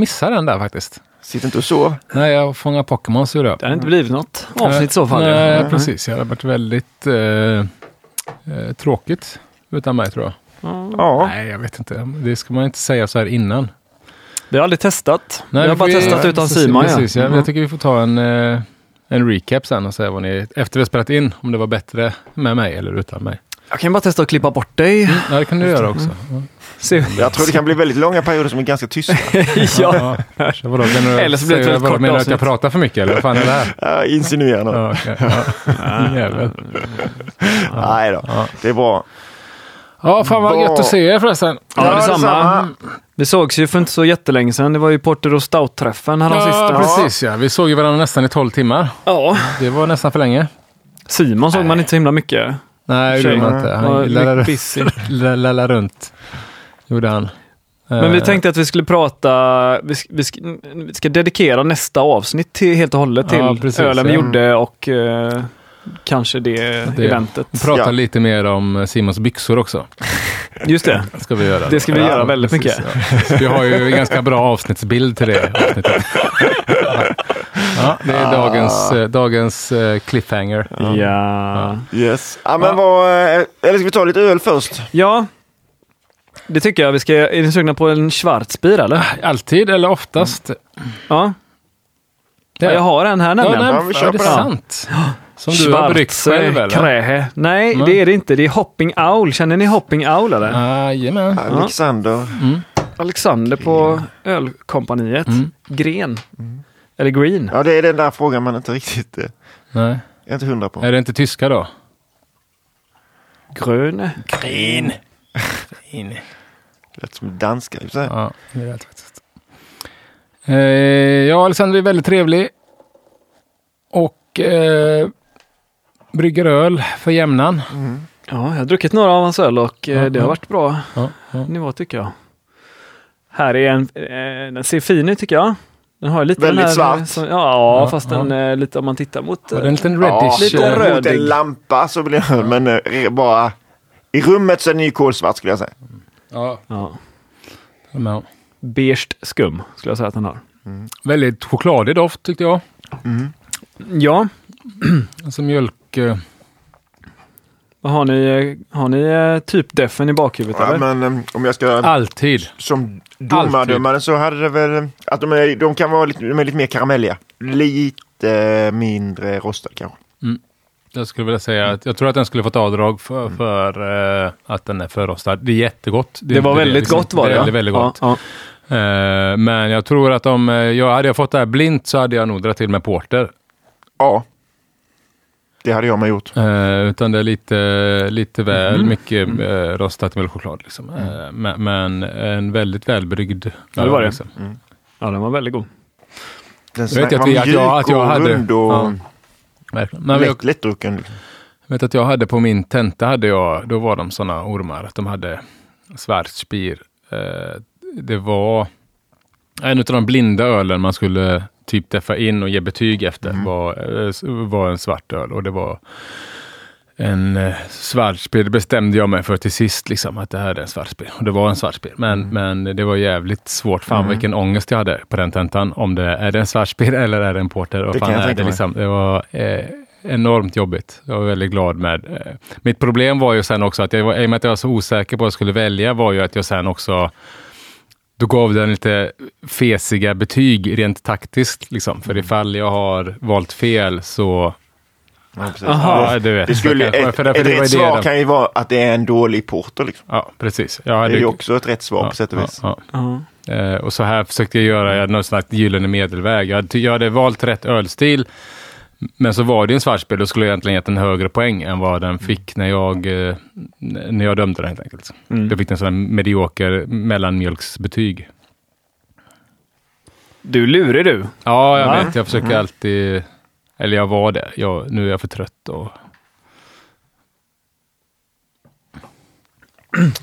fan missa den där faktiskt. Sitter inte och sov. Nej, jag fångar Pokémon så jag. Det hade inte blivit något avsnitt i så fall. Nej, precis. Det hade varit väldigt eh, eh, tråkigt utan mig tror jag. Ja. Nej, jag vet inte. Det ska man inte säga så här innan. Vi har aldrig testat. Nej, vi har bara testat utan Simon. Precis, ja. Jag tycker vi får ta en, eh, en recap sen och säga vad ni, efter vi har spelat in, om det var bättre med mig eller utan mig. Jag kan bara testa att klippa bort dig. Ja, det kan du göra också. Ja. Jag tror det kan bli väldigt långa perioder som är ganska tysta. ja. Ja. Vadå, menar du, Eller så blir det ett väldigt kort Menar du att jag pratar för mycket eller vad fan är det här? Ja, Insinuera något. Ja, okej. ja. Nej då, det är bra. ja, fan vad Vad- gött att se er förresten. Ja, Ja, detsamma. detsamma. Vi sågs ju för inte så jättelänge sedan. Det var ju Porter och Stout-träffen här Ja, sista. precis ja. Vi såg ju varandra nästan i 12 timmar. Ja. Det var nästan för länge. Simon såg man inte så himla mycket. Nej, det gjorde man inte. Han lallade runt. Gjorde han. Men vi Eh, tänkte att vi skulle prata, vi ska, vi ska, vi ska dedikera nästa avsnitt till, helt och hållet till Ja, precis, ölen vi ja. gjorde och eh, kanske det, Det- eventet. Prata Ja. lite mer om Simons byxor också. Just det. Ska vi göra. Det ska vi göra väldigt precis, ja. Vi har ju en ganska bra avsnittsbild till det avsnittet. Ja, det är dagens, eh, dagens eh, cliffhanger. Ja. Yes. Ja, men Ja. vad, eh, eller ska vi ta lite öl först? ja. Det tycker jag. Vi ska, är ni sugna på en Schwarzbier eller? Alltid eller oftast. Ja. Det ja. Jag har en här ja, nämligen. Ja, vi kör är det den. sant? Som du har bryggt själv eller? Krähe. Nej, Nej. det är det inte. Det är Hopping Owl. Känner ni Hopping Owl eller? Jajamän. Alexander. Alexander på ölkompaniet. Mm. Gren. Eller Green. Ja, det är den där frågan man inte riktigt eh, Nej. är inte hundra på. Är det inte tyska då? Gröne. Green. Green. Lät som danska. i och för sig. Ja, det är rätt faktiskt. Eh, ja, Alexander är väldigt trevlig. Och eh, brygger öl för jämnan. Ja, jag har druckit några av hans öl och eh, Ja, det har ja. varit bra Ja, ja. nivå tycker jag. Här är en, eh, den ser fin ut tycker jag. Den har lite Väldigt den här, svart. Som, ja, Ja, fast ja. den eh, lite om man tittar mot... Var eh, det en liten Ja, reddish? lite eh, röd. mot rödig. en lampa så blir det men eh, bara i rummet så är den ju kolsvart skulle jag säga. Ja, Ja. men, Beige skum skulle jag säga att den har. väldigt chokladig doft tyckte jag. Ja, Alltså mjölk. Eh, vad har ni? Har ni eh, typ defen i bakhuvudet Ja, eller? men eh, om jag ska alltid. som domardömare så hade det väl att de, är, de kan vara lite, de är lite mer karamelliga. Lite mindre rostade kanske. Jag skulle vilja säga att jag tror att den skulle fått avdrag för, för eh, att den är förrostad. Det är jättegott. Det, är var väldigt liksom. gott var det. Väldigt, väldigt gott. Ja, Eh, men jag tror att om eh, jag hade jag fått det här blint så hade jag nog dragit till med porter. Ja. Det hade jag med gjort. Eh, utan det är lite, lite väl Mhm. mycket eh, rostat mjölkchoklad. Liksom. Eh, men, men en väldigt välbryggd. Ja, det var det. Liksom. ja. ja, den var väldigt god. Den Jag vet var att vi- att jag- mjuk att jag och hade- rund och ja. Verkligen. Men jag lätt, lättdrucken. liksom. vet att jag hade på min tenta, hade jag, då var de sådana ormar att de hade Schwarzbier. Eh, det var en av de blinda ölen man skulle typ deffa in och ge betyg efter var, eh, var en svart öl och det var en eh, Schwarzbier. Det bestämde jag mig för till sist, liksom, att det här är en Schwarzbier. Och det var en Schwarzbier. Men, men det var jävligt svårt. Fan vilken ångest jag hade på den tentan. Om det är det en Schwarzbier eller är det en Porter? Och Det fan är det, liksom, det var eh, enormt jobbigt. Jag var väldigt glad med. Eh, mitt problem var ju sen också att jag var, i och med att jag var så osäker på vad jag skulle välja var ju att jag sen också då gav den lite fesiga betyg rent taktiskt. Liksom. För ifall jag har valt fel så... Ja. Aha. Ja, du vet. Det skulle, ett, för- för ett det rätt det svar kan ju vara att det är en dålig porter. Liksom. Ja, precis. Jag Det hade, är ju också ett rätt svar på sätt och vis. Ja, Ja. ja. Eh, och så här försökte jag göra jag hade någon slags gyllene medelväg. Jag hade, jag hade valt rätt ölstil, men så var det en svartspel. Då skulle jag egentligen gett en högre poäng än vad den fick när jag, eh, när jag dömde den helt enkelt. Mm. Då fick den sån här medioker mellanmjölksbetyg. Du lurig du. Ja, jag Va? vet. Jag försöker alltid... Eller jag var det. Jag, nu är jag för trött. Och,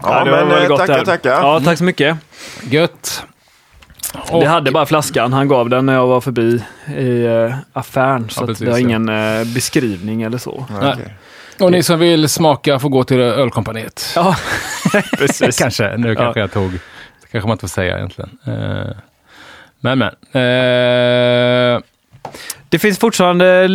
Ja, det var men eh, tackar, tackar. Ja, tack så mycket. gött! Och, Vi hade bara flaskan. Han gav den när jag var förbi i eh, affären. Så Ja, att precis, det har ja. ingen eh, beskrivning eller så. Ja, okej. och ni som vill smaka får gå till ölkompaniet. Ja, precis. kanske. Nu Ja. kanske jag tog... Det kanske man inte får säga egentligen. Men men. Eh, Det finns fortfarande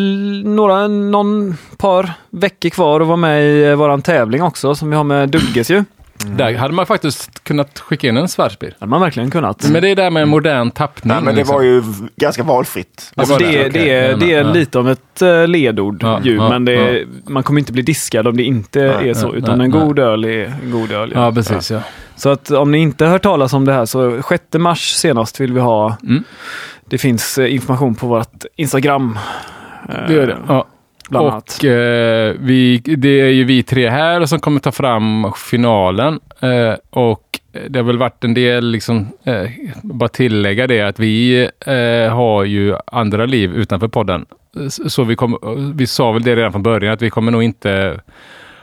några, någon par veckor kvar att vara med i eh, våran tävling också som vi har med Dugges ju. Där hade man faktiskt kunnat skicka in en svärdsbil. hade man verkligen kunnat. Men det är där med modern tappning. Nej, men det liksom. var ju ganska valfritt. Alltså det, det, det, är, det är Ja, ja. lite av ett eh, ledord Ja, ju, ja, men det är, man kommer inte bli diskad om det inte Nej, är så. nej, utan nej, en nej. god öl är en god öl. Ja, precis. Ja. Så att om ni inte har hört talas om det här så 6 mars senast vill vi ha. Mm. Det finns eh, information på vårt Instagram. eh, Det gör det. Ja. Bland annat. Och eh, vi, det är ju vi tre här som kommer ta fram finalen. Eh, och det har väl varit en del, liksom, eh, bara tillägga det, att vi eh, har ju andra liv utanför podden. Så vi, kom, vi sa väl det redan från början, att vi kommer nog inte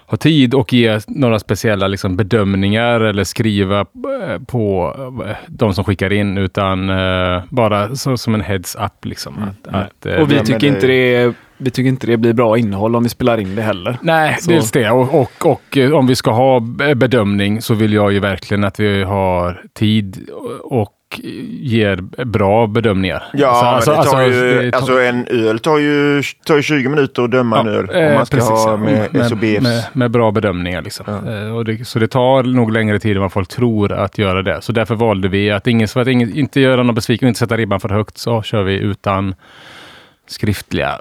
ha tid och ge några speciella liksom, bedömningar eller skriva eh, på eh, de som skickar in, utan eh, bara så, som en heads up. Liksom, att, att, eh, Och vi tycker, det- inte det, vi tycker inte det blir bra innehåll om vi spelar in det heller. Nej, Så- dels det. Och, och, och om vi ska ha bedömning så vill jag ju verkligen att vi har tid och ger bra bedömningar. Ja, Så, men det tar ju, det tar- alltså en öl tar ju, tar ju 20 minuter att döma en öl. Om eh, man ska precis, ha ja. med, med, SOBFs. med, med bra bedömningar. Liksom. Ja. Eh, Och det, så det tar nog längre tid än vad folk tror att göra det. Så därför valde vi att ingen, för att ingen, inte göra någon besviken och inte sätta ribban för högt så kör vi utan skriftliga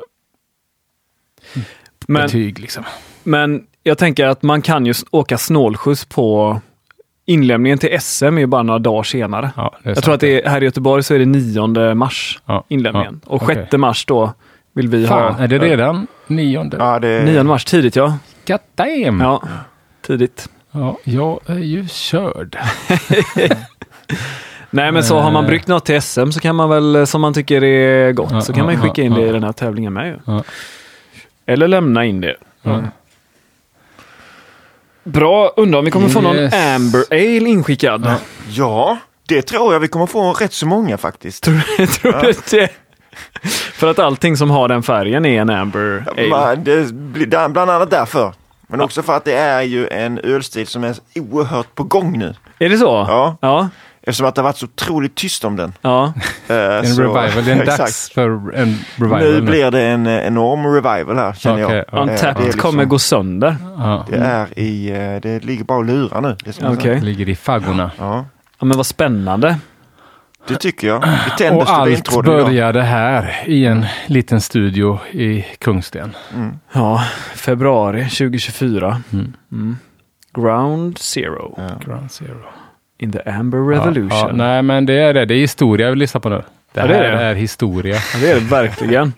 Men, betyg. Liksom. men jag tänker att man kan ju åka snålskjuts på inlämningen till SM är ju bara några dagar senare. Ja, Jag tror att det är, här i Göteborg så är det 9 mars Ja, inlämningen. ja, och okej. 6 mars då vill vi Fan, ha. är det redan nionde? Ja, det, 9 mars tidigt ja. God damn! Ja, tidigt. Ja, jag är ju körd. Nej men så har man Eh. bryggt något till SM så kan man väl, eh, som man tycker är gott, Ja, så kan man ju skicka in ja, det i den här tävlingen med ju. Ja. Eller lämna in det. Ja. Bra, undrar om vi kommer få någon Yes. Amber Ale inskickad. Ja. det tror jag vi kommer få rätt så många faktiskt. Tror, tror du det? För att allting som har den färgen är en Amber Ale. Man, det blir där- bland annat därför. Men också för att det är ju en ölstil som är oerhört på gång nu. Är det så? Ja. Ja. Eftersom att det har varit så otroligt tyst om den. ja. Eh, En så- revival, det är en dags för en revival. Nu blir det en eh, enorm revival här känner Okej, jag. ja. Eh, det är Untapped liksom- kommer gå sönder. Det är i, eh, det ligger bara och lurar nu. Det, Okej. säga. ligger i faggorna. ja, Ja, men vad spännande. det tycker jag. Vi tänder Och allt stubintråden idag. började här i en liten studio i Kungsten. Ja, februari 2024. Mm. Mm. Ground Zero Ja. Ground Zero. In the Amber Revolution. Ja, ja, nej, men det är det. Det är historia vi lyssnar på nu. Det Ja, här det är är, det. historia. Ja, det är det verkligen.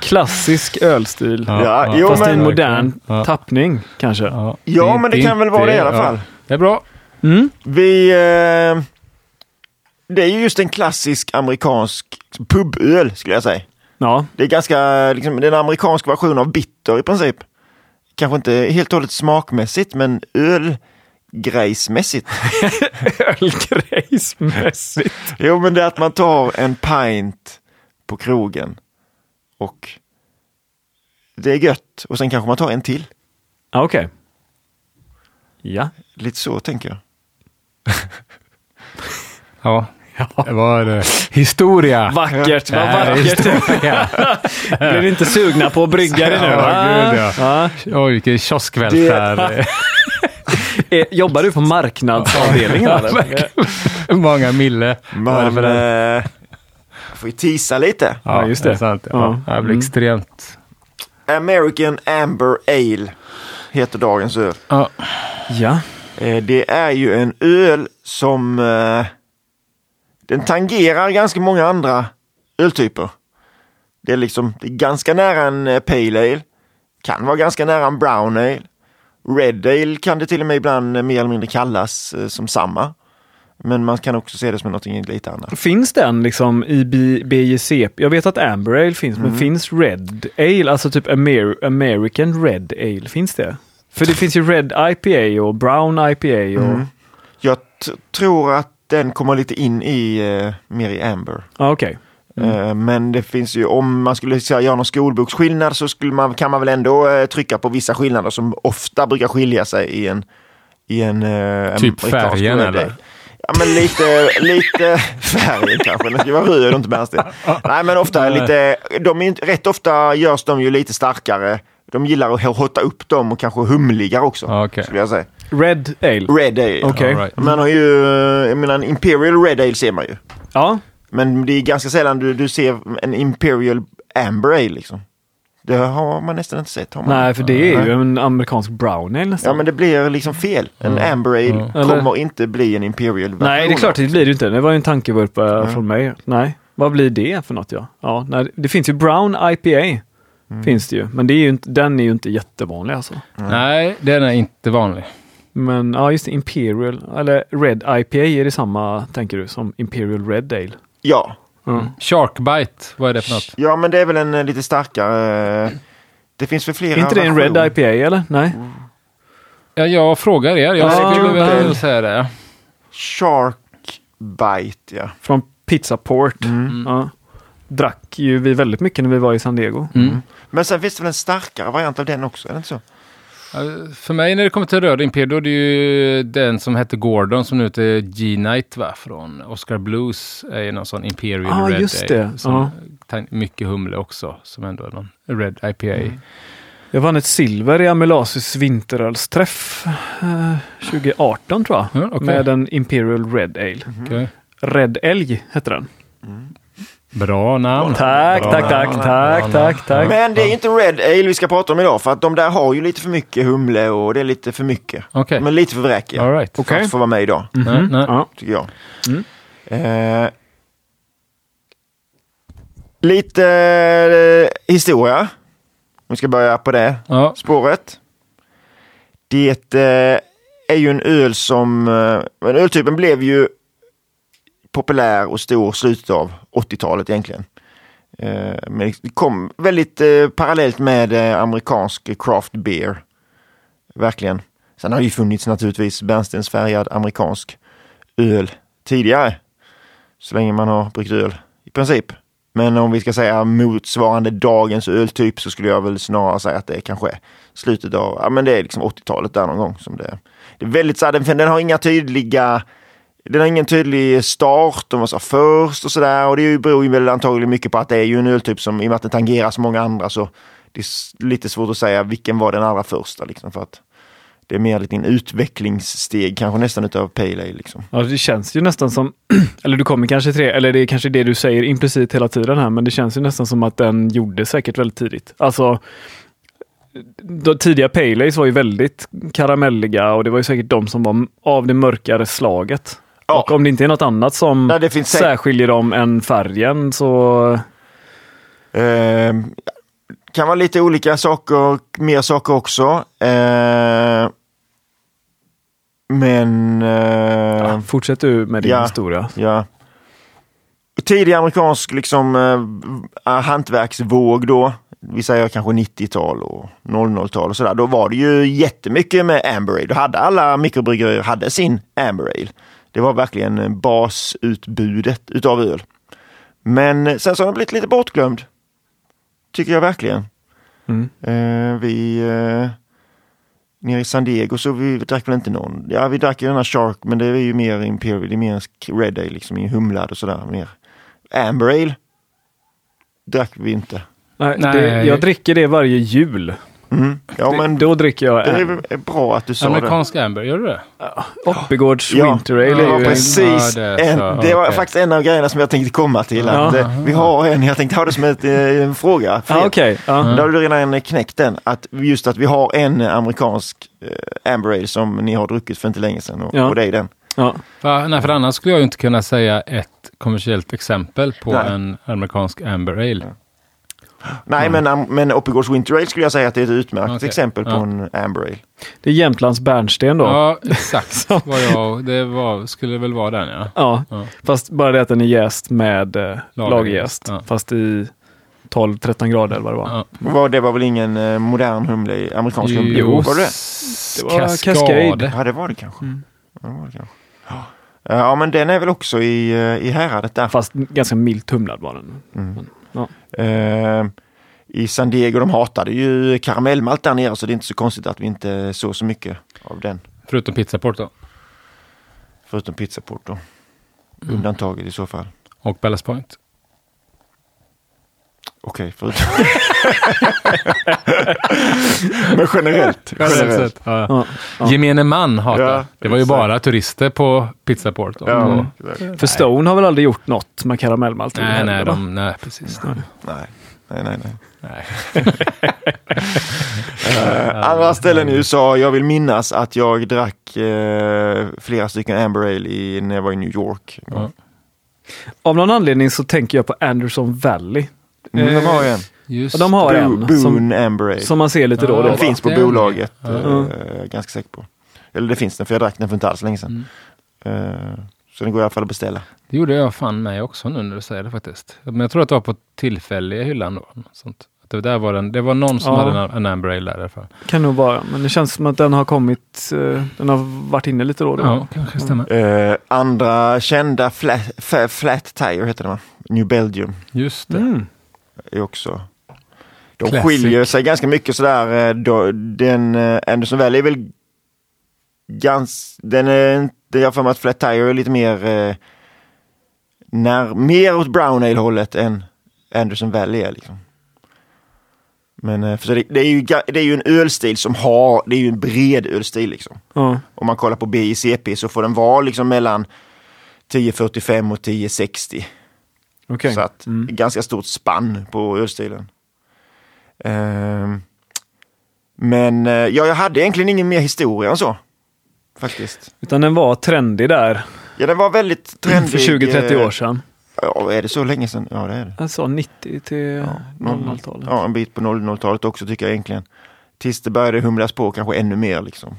Klassisk ölstil. Ja, jo, Fast i en men- modern Ja. tappning kanske. Ja, Ja, men det kan väl vara det i alla fall. Det är bra. Mm. Vi... Eh, det är ju just en klassisk amerikansk puböl skulle jag säga. Ja, Det är ganska, liksom, det är en amerikansk version av bitter i princip. Kanske inte helt och hållet smakmässigt, men ölgrejsmässigt. ölgrejsmässigt. Jo, men det är att man tar en pint på krogen och det är gött och sen kanske man tar en till. Ja, Okej. Ja. Lite så tänker jag. Ja, det var eh, historia. Vackert, vad Det vackert. historia. Blir ni inte sugna på att brygga det nu? Ja, va? gud, ja. Ja. Oj, vilken kioskvälfärd. Eh, Jobbar du på marknadsavdelningen? Eller? Många mille. det Man för den? eh, får ju tisa lite. Ja, just det. är sant. Ja. Ja. Det blir Mm. extremt. American Amber Ale heter dagens öl. Ja. Ja. Eh, Det är ju en öl som eh, den tangerar ganska många andra öltyper. Det är liksom det är ganska nära en eh, Pale Ale. Kan vara ganska nära en Brown Ale. Red Ale kan det till och med ibland eh, mer eller mindre kallas eh, som samma. Men man kan också se det som något lite annat. Finns den liksom i BJC? Jag vet att Amber Ale finns, Mm. men finns Red Ale, alltså typ Amer American Red Ale, finns det? För det finns ju Red IPA och Brown IPA och... Mm. Jag tror att den kommer lite in i eh, mer i Amber. Okej. Eh, Men det finns ju, om man skulle säga, göra någon skolboksskillnad så skulle man, kan man väl ändå eh, trycka på vissa skillnader som ofta brukar skilja sig i en, i en eh, Typ färgen, eller? Ja, men lite, lite färg kanske. Den ska vara röd och inte bärnsten. Nej, men ofta lite, de är, inte- rätt ofta görs de ju lite starkare. De gillar att hotta upp dem och kanske humligare också. Ja, okej. Skulle jag säga. Red Ale. Red Ale. All right. Man har ju, jag menar en Imperial Red Ale ser man ju. Ja, Men det är ganska sällan du, du ser en Imperial Amber Ale liksom. Det har man nästan inte sett. Har man? nej för det är ju en amerikansk brown ale nästan. Ja men det blir liksom fel. En Amber Ale. Eller- kommer inte bli en Imperial version. Nej, det är klart det blir det inte. Det var ju en tankevurpa Ja. från mig. Nej, vad blir det för något ja? ja nej, det finns ju Brown IPA. Mm. Finns det ju, men det är ju inte, den är ju inte jättevanlig alltså. Nej, den är inte vanlig. Men ja, just Imperial, eller Red IPA, är det samma, tänker du, som Imperial Red Ale? Ja. Mm. Sharkbite, vad är det för något? ja, men det är väl en eh, lite starkare... eh, Det finns väl flera Är inte det en Red. IPA eller? Nej? Ja, jag frågar er. Jag Ja, skulle väl säga det. Shark Bite, ja. Från Pizza Port. Mm. Ja. Drack ju vi väldigt mycket när vi var i San Diego. Mm. Men sen finns det väl en starkare variant av den också, är det inte så? För mig när det kommer till röd Imperial, då är det ju den som hette Gordon som nu heter G-Night va? Från Oscar Blues. är ju någon sån Imperial Ah, Red just Ale, det. Som Ja. tan- Mycket humle också, som ändå är någon Red IPA. Jag vann ett silver i Amelasis vinterölsträff eh, 2018 tror jag. Ja, okej. Med en Imperial Red Ale. Okej. Red Älg hette den. Bra namn. Tack, Bra tack, tack, namn. tack, tack, namn. tack. Men det är inte Red Ale vi ska prata om idag, för att de där har ju lite för mycket humle och det är lite för mycket. Okej. Men lite för vräkiga. All right. För Okej. att få vara med idag, Nej, nej. Ja. tycker jag. Mm. Eh, lite eh, historia. Vi ska börja på det Ja. spåret. Det eh, är ju en öl som, eh, men öltypen blev ju populär och stor slutet av 80-talet egentligen. Eh, men det kom väldigt eh, parallellt med eh, amerikansk craft beer. Verkligen. Sen har det ju funnits naturligtvis bärnstensfärgad amerikansk öl tidigare. Så länge man har bryggt öl i princip. Men om vi ska säga motsvarande dagens öltyp så skulle jag väl snarare säga att det är kanske är slutet av, ja men det är liksom 80-talet där någon gång som det är. Det är väldigt så här, den, den har inga tydliga den har ingen tydlig start, de var så först och sådär och det beror ju väl antagligen mycket på att det är ju en öltyp som i och med att den tangerar så många andra så det är lite svårt att säga vilken var den allra första liksom för att det är mer lite en utvecklingssteg kanske nästan utav Pale Ale liksom. Ja, det känns ju nästan som, eller du kommer kanske till det, eller det är kanske det du säger implicit hela tiden här, men det känns ju nästan som att den gjorde säkert väldigt tidigt. Alltså, de tidiga Pale Ales var ju väldigt karamelliga och det var ju säkert de som var av det mörkare slaget. Ja. Och om det inte är något annat som Nej, det särskiljer dem än färgen så... Eh, kan vara lite olika saker, mer saker också. Eh, men... Eh, Ja, fortsätt du med din ja. historia. Ja. Tidig amerikansk liksom, eh, hantverksvåg då. Vi säger kanske 90-tal och 00-tal och sådär. Då var det ju jättemycket med Amber Ale. Då hade alla mikrobryggerier hade sin Amber Ale. Det var verkligen basutbudet utav öl. Men sen så har den blivit lite bortglömd. Tycker jag verkligen. Mm. Eh, vi eh, nere i San Diego så vi drack väl inte någon. Ja, vi drack ju den här Shark, men det är ju mer Imperial, det är mer Red Ale, liksom i humlad och sådär. Mer. Amber Ale drack vi inte. Nej, Nej. Det, jag dricker det varje jul. Mm. Ja, Det- men Då dricker jag det är en. väl bra att du sa det. Amerikansk Amber, gör du det? Oppigårds Ja, Winter Ale det är var ju en, precis Ja, det är en, så, det var okej. faktiskt en av grejerna som jag tänkte komma till. Att, Ja. eh, vi har en, jag tänkte ha det som ett, eh, en fråga. för Ja, okej. Ja. Då har du redan knäckt den. Att just att vi har en amerikansk eh, Amber Ale som ni har druckit för inte länge sedan. Och, Ja. och det är den. Ja. För, nej, för annars skulle jag ju inte kunna säga ett kommersiellt exempel på Nej. en amerikansk Amber Ale. Nej, men, am- men Oppigårds Winter Ale skulle jag säga att det är ett utmärkt Okej. exempel på Ja. en Amber Ale. Det är Jämtlands bärnsten då. Ja, exakt. vad jag, det var, skulle väl vara den ja. Ja, Ja. fast bara det att den är jäst med eh, lagerjäst. ja. Fast i 12-13 grader eller vad det var. ja. Det var väl ingen eh, modern humle, amerikansk humle? Jo. Var det Det var Cascade. Ja, det var det kanske. Mm. Ja, det var det kanske. Ja, men den är väl också i, eh, i häradet där. Fast ganska milt humlad var den. Mm. Ja. Eh, I San Diego, de hatade ju karamellmalt där nere så det är inte så konstigt att vi inte såg så mycket av den. Förutom pizzaport då. Förutom pizzaport då. Mm. Undantaget i så fall. Och Ballast Point. Okej, förutom... Men generellt. generellt. Ja. Ja, ja. Gemene man hatar. Ja, det var ju exakt. bara turister på Pizzaport. Ja, exakt. För Stone har väl aldrig gjort något med karamellmalt? Nej, heller, nej, de, nej, precis. Nej. Nej, nej, nej. nej. Eh, andra ställen i USA. Jag vill minnas att jag drack eh, flera stycken Amber Ale i, när jag var i New York. Ja. Av någon anledning så tänker jag på Anderson Valley. Mm, de Eh, har ju en. Just Ja, de har Bo- en Boone som, Amber Ale. som man ser lite då och Ja, då. Den det- finns på bolaget. Ja. eh, Mm. ganska säker på. Eller det finns den, för jag drack den för inte alls länge sedan. Mm. Eh, så den går i alla fall att beställa. Det gjorde jag fan med också nu när du säger det faktiskt. Men jag tror att det var på tillfälliga hyllan då. Sånt. Att det, där var den, det var någon som Ja. hade en, en Amber Ale där i alla fall. Kan nog vara, men det känns som att den har kommit, eh, den har varit inne lite då och då. Ja, kanske stämmer. Eh, andra kända flat, flat Tire heter det va? New Belgium Just det. Mm. Är också. De Classic. skiljer sig ganska mycket sådär. eh, då- Den eh, Anderson Valley är väl gans, den är inte, jag har för mig att Flat Tire är lite mer eh, när, mer åt Brown Ale hållet än Anderson Valley är liksom. Men för det, det, är ju, det är ju en ölstil som har, det är ju en bred ölstil liksom. Ja. Om man kollar på BICP så får den vara liksom mellan 1045 och 1060. Okej. Så att Mm. ganska stort spann på ölstilen. Ehm, men eh, ja, jag hade egentligen ingen mer historia än så. Faktiskt. Utan den var trendig där Ja, den var väldigt trendig. för 20-30 eh, år sedan. Ja, är det så länge sedan? Ja, det är det. Alltså 90 till Mm. 00-talet. Ja, en bit på 00-talet också tycker jag egentligen. Tills det började humlas på kanske ännu mer liksom.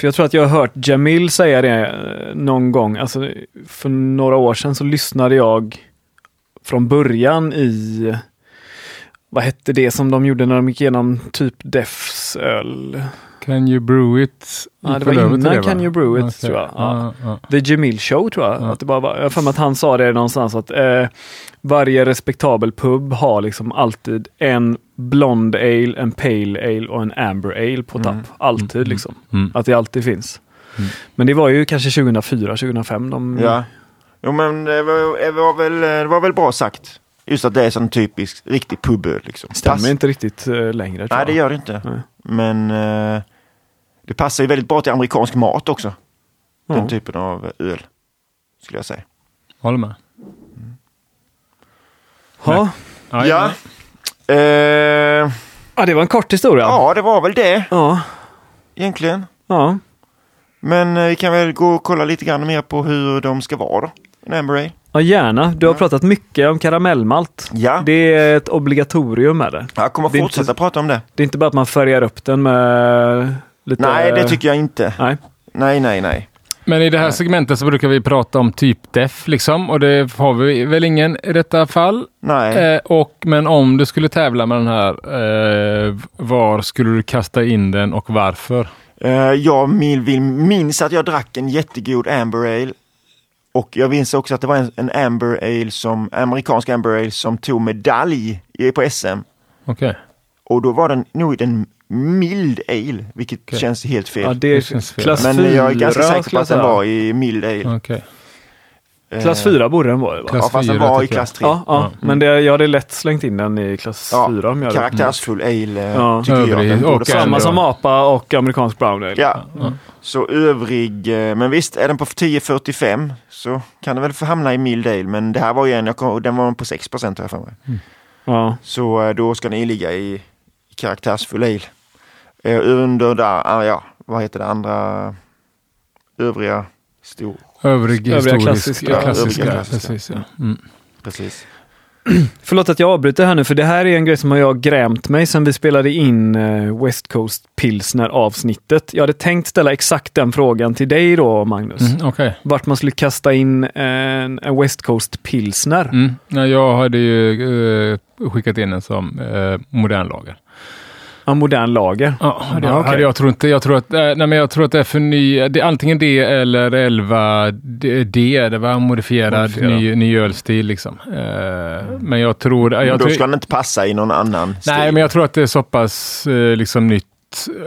För jag tror att jag har hört Jamil säga det eh, någon gång. Alltså, för några år sedan så lyssnade jag från början i vad hette det som de gjorde när de gick igenom typ Defs öl? Can you brew it? Ja, det var innan va? Can you brew it, Okej. tror jag. Ja. Ja, ja. The Jamil Show tror jag. Ja. Att det bara var, jag har för mig att han sa det någonstans att eh, varje respektabel pub har liksom alltid en blond ale, en pale ale och en amber ale på tapp. Mm. Alltid Mm. liksom. Mm. Att det alltid finns. Mm. Men det var ju kanske 2004, 2005 de... Ja. Jo men det var, det var, väl, det var väl bra sagt. Just att det är sån typisk riktig puböl liksom. Stämmer Pass- inte riktigt eh, längre. tror Nej det gör det inte. Nej. Men eh, det passar ju väldigt bra till amerikansk mat också. Den typen av öl. Skulle jag säga. Håller med. Ja. Ja, Ja. Eh, ja, det var en kort historia. ja, det var väl det Ja. egentligen. ja. Men eh, vi kan väl gå och kolla lite grann mer på hur de ska vara då. En Amber Ale. Ja, gärna. Du har pratat mycket om karamellmalt. Ja, Det är ett obligatorium med det. jag kommer det är fortsätta inte- prata om det. Det är inte bara att man färgar upp den med lite... Nej, det tycker jag inte. Nej. Nej, nej, nej. Men i det här segmentet så brukar vi prata om typ def liksom och det har vi väl ingen i detta fall. Nej. Eh, och, men om du skulle tävla med den här, eh, var skulle du kasta in den och varför? Eh, jag minns att jag drack en jättegod Amber Ale. Och jag minns också att det var en, en Amber Ale som, amerikansk Amber Ale som tog medalj i- på SM. Okej, Och då var den nog en mild ale, vilket Okej. känns helt fel. Ja, det känns fel. klass Men 4 jag är ganska säker på jag att den var i mild ale. okej. Eh, Klass 4 borde den vara. Va? Klass Ja, fast den fyra var i jag. klass 3. Ja, ja. Ja. men det, jag hade lätt slängt in den i klass Ja, 4 om jag hade. Karaktärsfull ale eh, Ja. tycker jag att Övrig den och borde Samma som APA och amerikansk brown ale. Ja, Ja. så övrig, eh, men visst är den på 10,45 så kan den väl få hamna i mild ale. Men det här var ju en, jag kom, den var på 6 procent har jag för mig. Ja. Så eh, då ska den ju ligga i, i karaktärsfull ale. Eh, under där, ah, ja, vad heter det andra, övriga stor, Övrig Övriga klassiska. klassiska. Övriga klassiska. Precis, ja. Mm. precis. Förlåt att jag avbryter här nu, för det här är en grej som har jag grämt mig sen vi spelade in eh, West Coast Pilsner avsnittet. Jag hade tänkt ställa exakt den frågan till dig då, Magnus. Mm, Okej. Vart man skulle kasta in en, en West Coast Pilsner. Mm. Nej, jag hade ju eh, skickat in den som eh, modern lager. En modern lager. Ja, hade Ja, hade jag tror inte. Jag tror att, eh, nej, men jag tror att det är för ny, det är antingen det eller 11 D, D, det var modifierad, Modifierad. ny, ny ölstil liksom. Eh, men jag tror... Men Jag då tror ska den inte passa i någon annan stil. nej, men jag tror att det är så pass eh, liksom nytt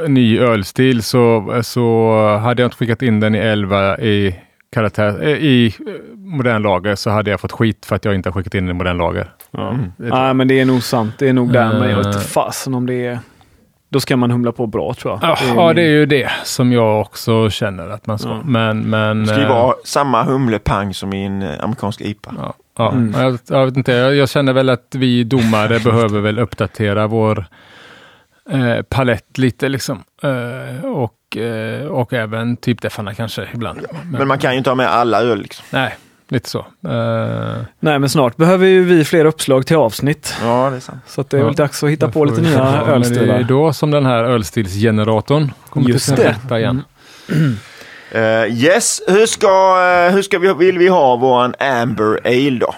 ny ölstil så, så hade jag inte skickat in den i 11 i, karaktär, i modern lager så hade jag fått skit för att jag inte har skickat in den i modern lager. Ja. Nej, men det är nog sant. Det är nog där, men jag vet inte fasen om det är... Då ska man humla på bra tror jag. Ja, Det är ja, min- det är ju det som jag också känner att man ska. Ja. Men, men... Det ska ju eh, vara samma humlepang som i en eh, amerikansk IPA. Ja, ja. Mm. Jag, jag vet inte, jag, jag känner väl att vi domare behöver väl uppdatera vår eh, palett lite liksom. Eh, och, eh, och även typ deffarna kanske ibland. Men, Men man kan ju inte ha med alla öl. Liksom. Nej, lite så. Eh, Nej, men snart behöver ju vi fler uppslag till avsnitt. Ja, det är sant. Så att det är Ja. väl dags att hitta på lite vi- nya Ja, men Det är ölstilar. då som den här ölstilsgeneratorn kommer Just till sin rätta igen. Eh, yes, hur ska, eh, hur ska vi, vill vi ha våran Amber Ale då?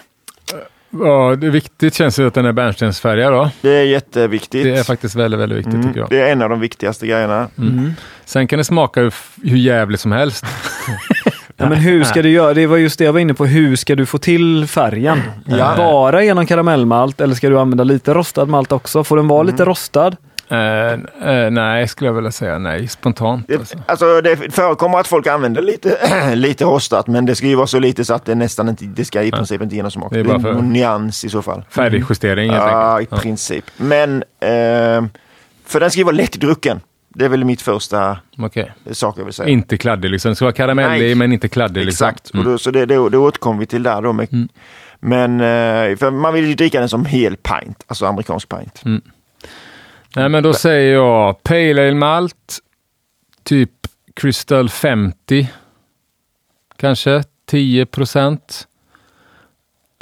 Ja, det är viktigt känns ju att den är bärnstensfärgad då. Det är jätteviktigt. Det är faktiskt väldigt, väldigt viktigt Mm, tycker jag. det är en av de viktigaste grejerna. Mm. Sen kan det smaka hur, hur jävligt som helst. Ja, men hur ska du göra? Det var just det jag var inne på. Hur ska du få till färgen? Ja. Bara genom karamellmalt eller ska du använda lite rostad malt också? Får den vara Mm. lite rostad? Eh, eh, nej, skulle jag vilja säga nej. Spontant Det, alltså. alltså, det förekommer att folk använder lite, lite rostat, men det ska ju vara så lite så att det nästan inte, det ska i princip inte ge någon smak. Det är bara för- nyans i så fall. Färdigjustering helt Ja, i enkelt. Ja. princip. Men, eh, för den ska ju vara lättdrucken. Det är väl mitt första Okej. sak jag vill säga. Inte kladdig liksom. Det ska vara karamellig men inte kladdig. Liksom. Exakt, och då, så det, det, det återkommer vi till där då. Med, Mm. Men, eh, för man vill ju dricka den som hel pint, alltså amerikansk pint. Nej, men då säger jag Pale Ale Malt, typ Crystal 50, kanske 10 procent.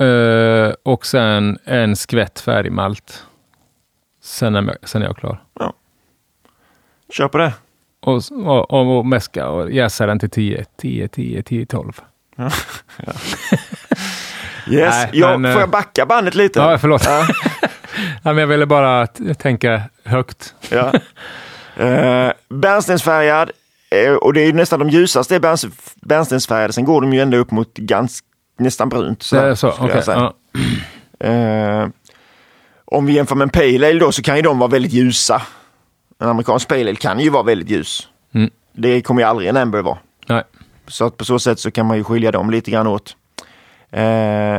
Eh, och sen en skvätt färdigmalt. Sen är, sen är jag klar. Kör på det. Och, och, och, och mäska och jäsa den till 10, 10, 10, 10, 12. Yes. Nej, ja, men, får eh, jag backa bandet lite? Ja, förlåt. Ja. Ja, men jag ville bara tänka högt. Ja. Uh, bärnstensfärgad, eh, och det är ju nästan de ljusaste är bärns- bärnstensfärgade, sen går de ju ända upp mot ganska, nästan brunt. Så, jag säga. ja. Eh, om vi jämför med en Pale Ale då så kan ju de vara väldigt ljusa. En amerikansk Pale Ale kan ju vara väldigt ljus. Mm. Det kommer ju aldrig en Amber vara. Nej. Så att på så sätt så kan man ju skilja dem lite grann åt. Eh,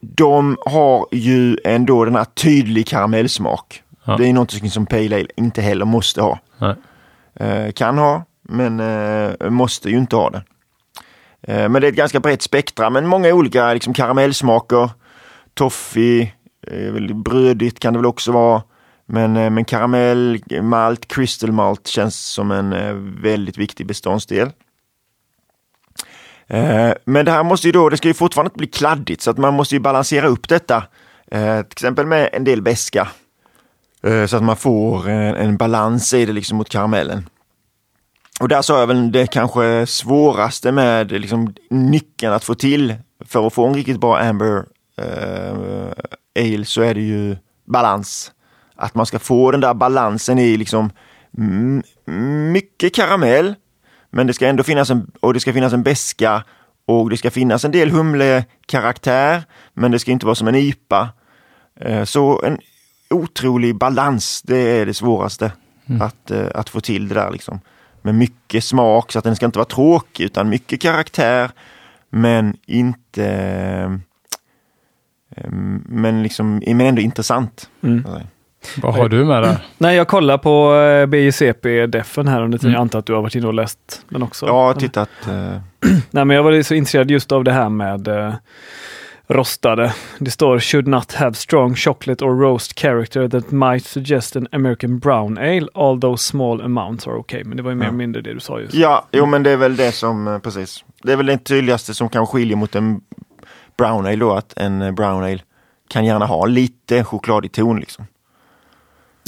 de har ju ändå den här tydlig karamellsmak. Ja. Det är någonting som Pale Ale inte heller måste ha. Eh, kan ha, men eh, måste ju inte ha det. Eh, men det är ett ganska brett spektra, men många olika liksom, karamellsmaker. Toffee, eh, brödigt kan det väl också vara. Men, eh, men karamell, malt, crystal malt känns som en eh, väldigt viktig beståndsdel. Eh, men det här måste ju då, det ska ju fortfarande inte bli kladdigt så att man måste ju balansera upp detta. Till exempel med en del beska. Så att man får en, en balans i det liksom mot karamellen. Och där sa jag väl det kanske svåraste med liksom, nyckeln att få till för att få en riktigt bra Amber eh, Ale så är det ju balans. Att man ska få den där balansen i liksom mm, mycket karamell men det ska ändå finnas en, och det ska finnas en beska och det ska finnas en del humlekaraktär men det ska inte vara som en IPA. Eh, Så en otrolig balans, det är det svåraste att, eh, att få till det där liksom. Med mycket smak så att den ska inte vara tråkig utan mycket karaktär men inte eh, men liksom men ändå intressant. Mm. Vad har du med där? Nej, jag kollar på eh, BJCP-defen här under tiden. Mm. Jag antar att du har varit inne och läst den också. Jag har tittat eh, Nej, men jag var så intresserad just av det här med eh, rostade. Det står should not have strong chocolate or roast character that might suggest an American brown ale, although small amounts are okay. Men det var ju mer Ja. eller mindre det du sa just. Ja, jo men det är väl det som, eh, precis. Det är väl det tydligaste som kan skilja mot en brown ale då, att en brown ale kan gärna ha lite chokladig ton liksom.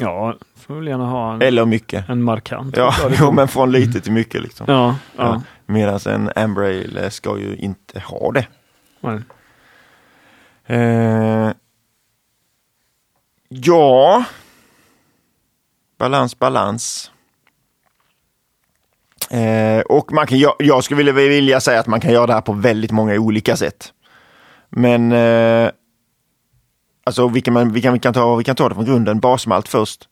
Ja, får väl gärna ha en, Eller mycket. en markant. Ja, jo, men från lite till mycket liksom. ja, ja. Ja. Medan en amber ale ska ju inte ha det. Nej. Eh, ja, balans, balans. Eh, och man kan, jag, jag skulle vilja, vilja säga att man kan göra det här på väldigt många olika sätt. Men eh, alltså vi kan, man- vi, kan, vi, kan ta, vi kan ta det från grunden, basmalt först.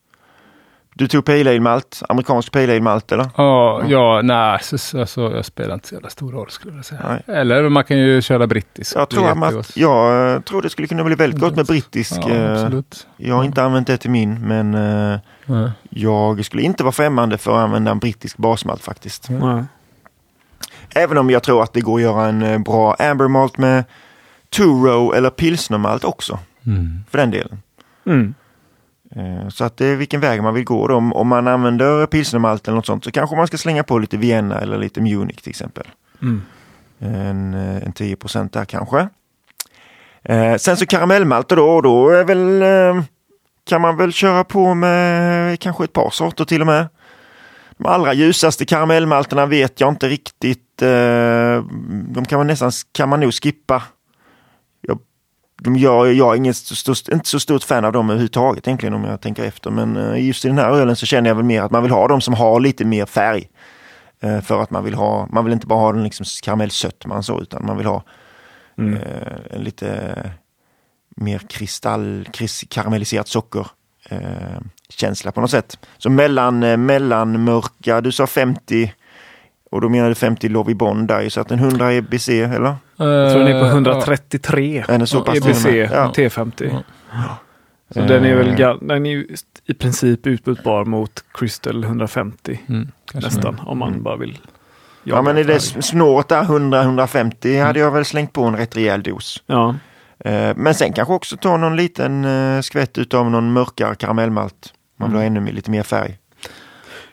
Du tog Pale Ale Malt, amerikansk Pale Ale Malt eller? Ja, ja nej, så, så, så, jag spelar inte så jävla stor roll skulle jag säga. Nej. Eller man kan ju köra brittisk. Jag tror, att, jag eh, tror det skulle kunna bli väldigt gott med brittisk. Ja, eh, absolut. jag har inte använt det till min, men eh, Ja. jag skulle inte vara främmande för att använda en brittisk basmalt faktiskt. Nej. Även om jag tror att det går att göra en eh, bra amber malt med two-row eller pilsnermalt också, Mm. för den delen. Mm. Eh, Så att det är vilken väg man vill gå. Då. Om, om man använder pilsnermalt eller något sånt så kanske man ska slänga på lite Vienna eller lite Munich till exempel. Mm. En, eh, en 10 där kanske. Eh, sen så karamellmalter då, och då är väl, eh, kan man väl köra på med kanske ett par sorter till och med. De allra ljusaste karamellmalterna vet jag inte riktigt. Eh, de kan man nästan kan man nog skippa. Jag, de gör, jag är inget så stort, inte så stort fan av dem överhuvudtaget egentligen om jag tänker efter. Men eh, just i den här ölen så känner jag väl mer att man vill ha de som har lite mer färg. Eh, För att man vill ha, man vill inte bara ha den liksom karamellsötman så utan man vill ha Mm. eh, en lite mer kristall, kris, karamelliserat socker eh, känsla på något sätt. Så mellan, eh, mellanmörka, du sa 50 och då menar du 50 Lovibond där ju, så att en 100 EBC eller? Jag tror den är på Eh, 133. Är den så pass EBC med? Ja. T50. Ja. Så den är väl Eh, den är ju i princip utbytbar mot Crystal 150 Mm, nästan om man Mm. bara vill. Ja men i det snåret där 100-150 Mm. hade jag väl slängt på en rätt rejäl dos. Ja, Eh, Men sen kanske också ta någon liten skvätt utav någon mörkare karamellmalt. Man vill ha ännu lite mer färg.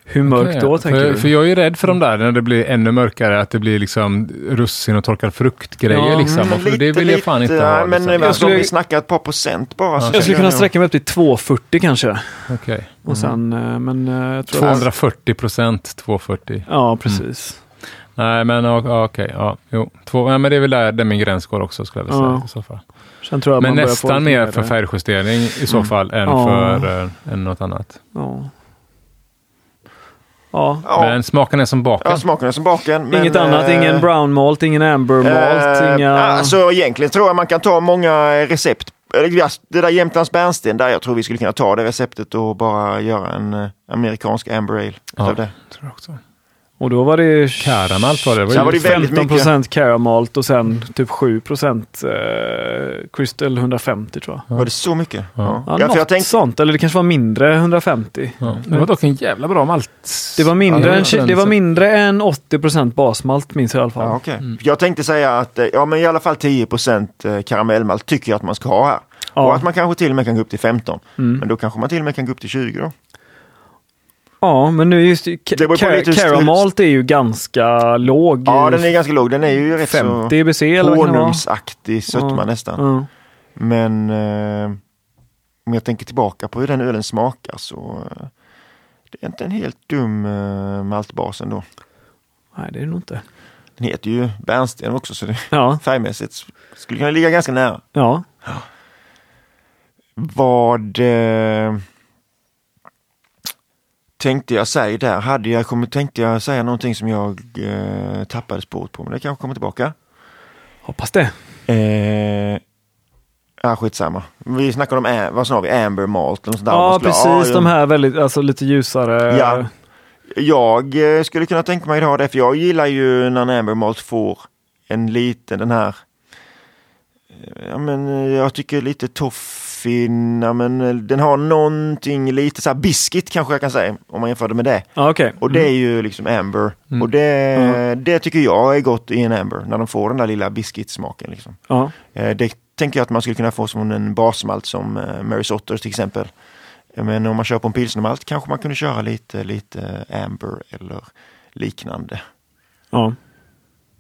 Hur mörkt Okej, då tänker för, du? För jag är ju rädd för de där när det blir ännu mörkare, att det blir liksom russin och torkad frukt-grejer Ja, liksom. Mm, Och det vill jag fan inte ha. nej, Men liksom. eh, Jag skulle- om vi snackar ett par procent bara. så Ja. jag skulle kunna sträcka mig upp till 240 kanske. Okej. Och sen, eh, men eh, jag tror 240 procent, 240. Ja, precis. Nej, men okej. Ja, jo. Två, ja, men det är väl där, där min gräns går också, skulle jag vilja säga. Ja. I så fall. Sen tror jag Men man börjar få nästan mer för eh, färgjustering i så Mm. fall än Ja. för eh, än något annat. Ja. Ja. Men smaken är som baken. ja, smaken är som baken. men, Inget annat, eh, ingen brown malt, ingen amber malt, eh, inga... Alltså egentligen tror jag man kan ta många recept. Det där Jämtlands bärnsten där jag tror vi skulle kunna ta det receptet och bara göra en eh, amerikansk amber ale Ja. det. tror jag också. Och då var det Karamalt var det. det. Var var ju det väldigt 15 mycket. procent caramalt och sen typ 7 procent eh, Crystal 150 tror jag. Var det så mycket? Ja. Ja. Ja, något jag tänkte, sånt, eller det kanske var mindre 150. ja. Det var dock en jävla bra malt. Det var mindre, Ja, än, det var mindre än 80 procent basmalt minns jag i alla fall. ja, okej. Mm. Jag tänkte säga att eh, ja, men i alla fall 10 eh, karamellmalt tycker jag att man ska ha här. Ja. Och att man kanske till och med kan gå upp till 15. Mm. Men då kanske man till och med kan gå upp till 20 då. Ja, men nu just Caramalt är ju ganska låg. Ja, den är ganska låg. Den är ju rätt 50 så eller vara? honungsaktig sötma Ja. nästan. Ja. Men eh, om jag tänker tillbaka på hur den ölen smakar så eh, det är inte en helt dum eh, maltbas ändå. Nej, det är det nog inte. Den heter ju bärnsten också så det Ja, färgmässigt skulle kunna ligga ganska nära. ja. Vad eh, tänkte jag säga där? Hade jag kommit, tänkte jag säga någonting som jag eh, tappade spåret på, men det kanske kommer tillbaka. hoppas det. Eh, ja, skitsamma. Vi snackade om, vad sa vi, Amber Malt? Och sånt där. Ja, skulle- precis. ja, De här väldigt, alltså lite ljusare. Ja. Jag eh, skulle kunna tänka mig att ha det, för jag gillar ju när en Amber Malt får en liten, den här, eh, ja men eh, jag tycker lite toffin, ja men eh, den har någonting lite så här biscuit kanske jag kan säga, om man jämför det med det. Ja, okej. Och det är ju liksom Amber. Mm. Och det, Ja. det tycker jag är gott i en Amber, när de får den där lilla biscuitsmaken. Liksom. Ja. Eh, Det tänker jag att man skulle kunna få som en basmalt som eh, Mary Sotters till exempel. Men om man kör på en pilsnermalt kanske man kunde köra lite, lite Amber eller liknande Ja.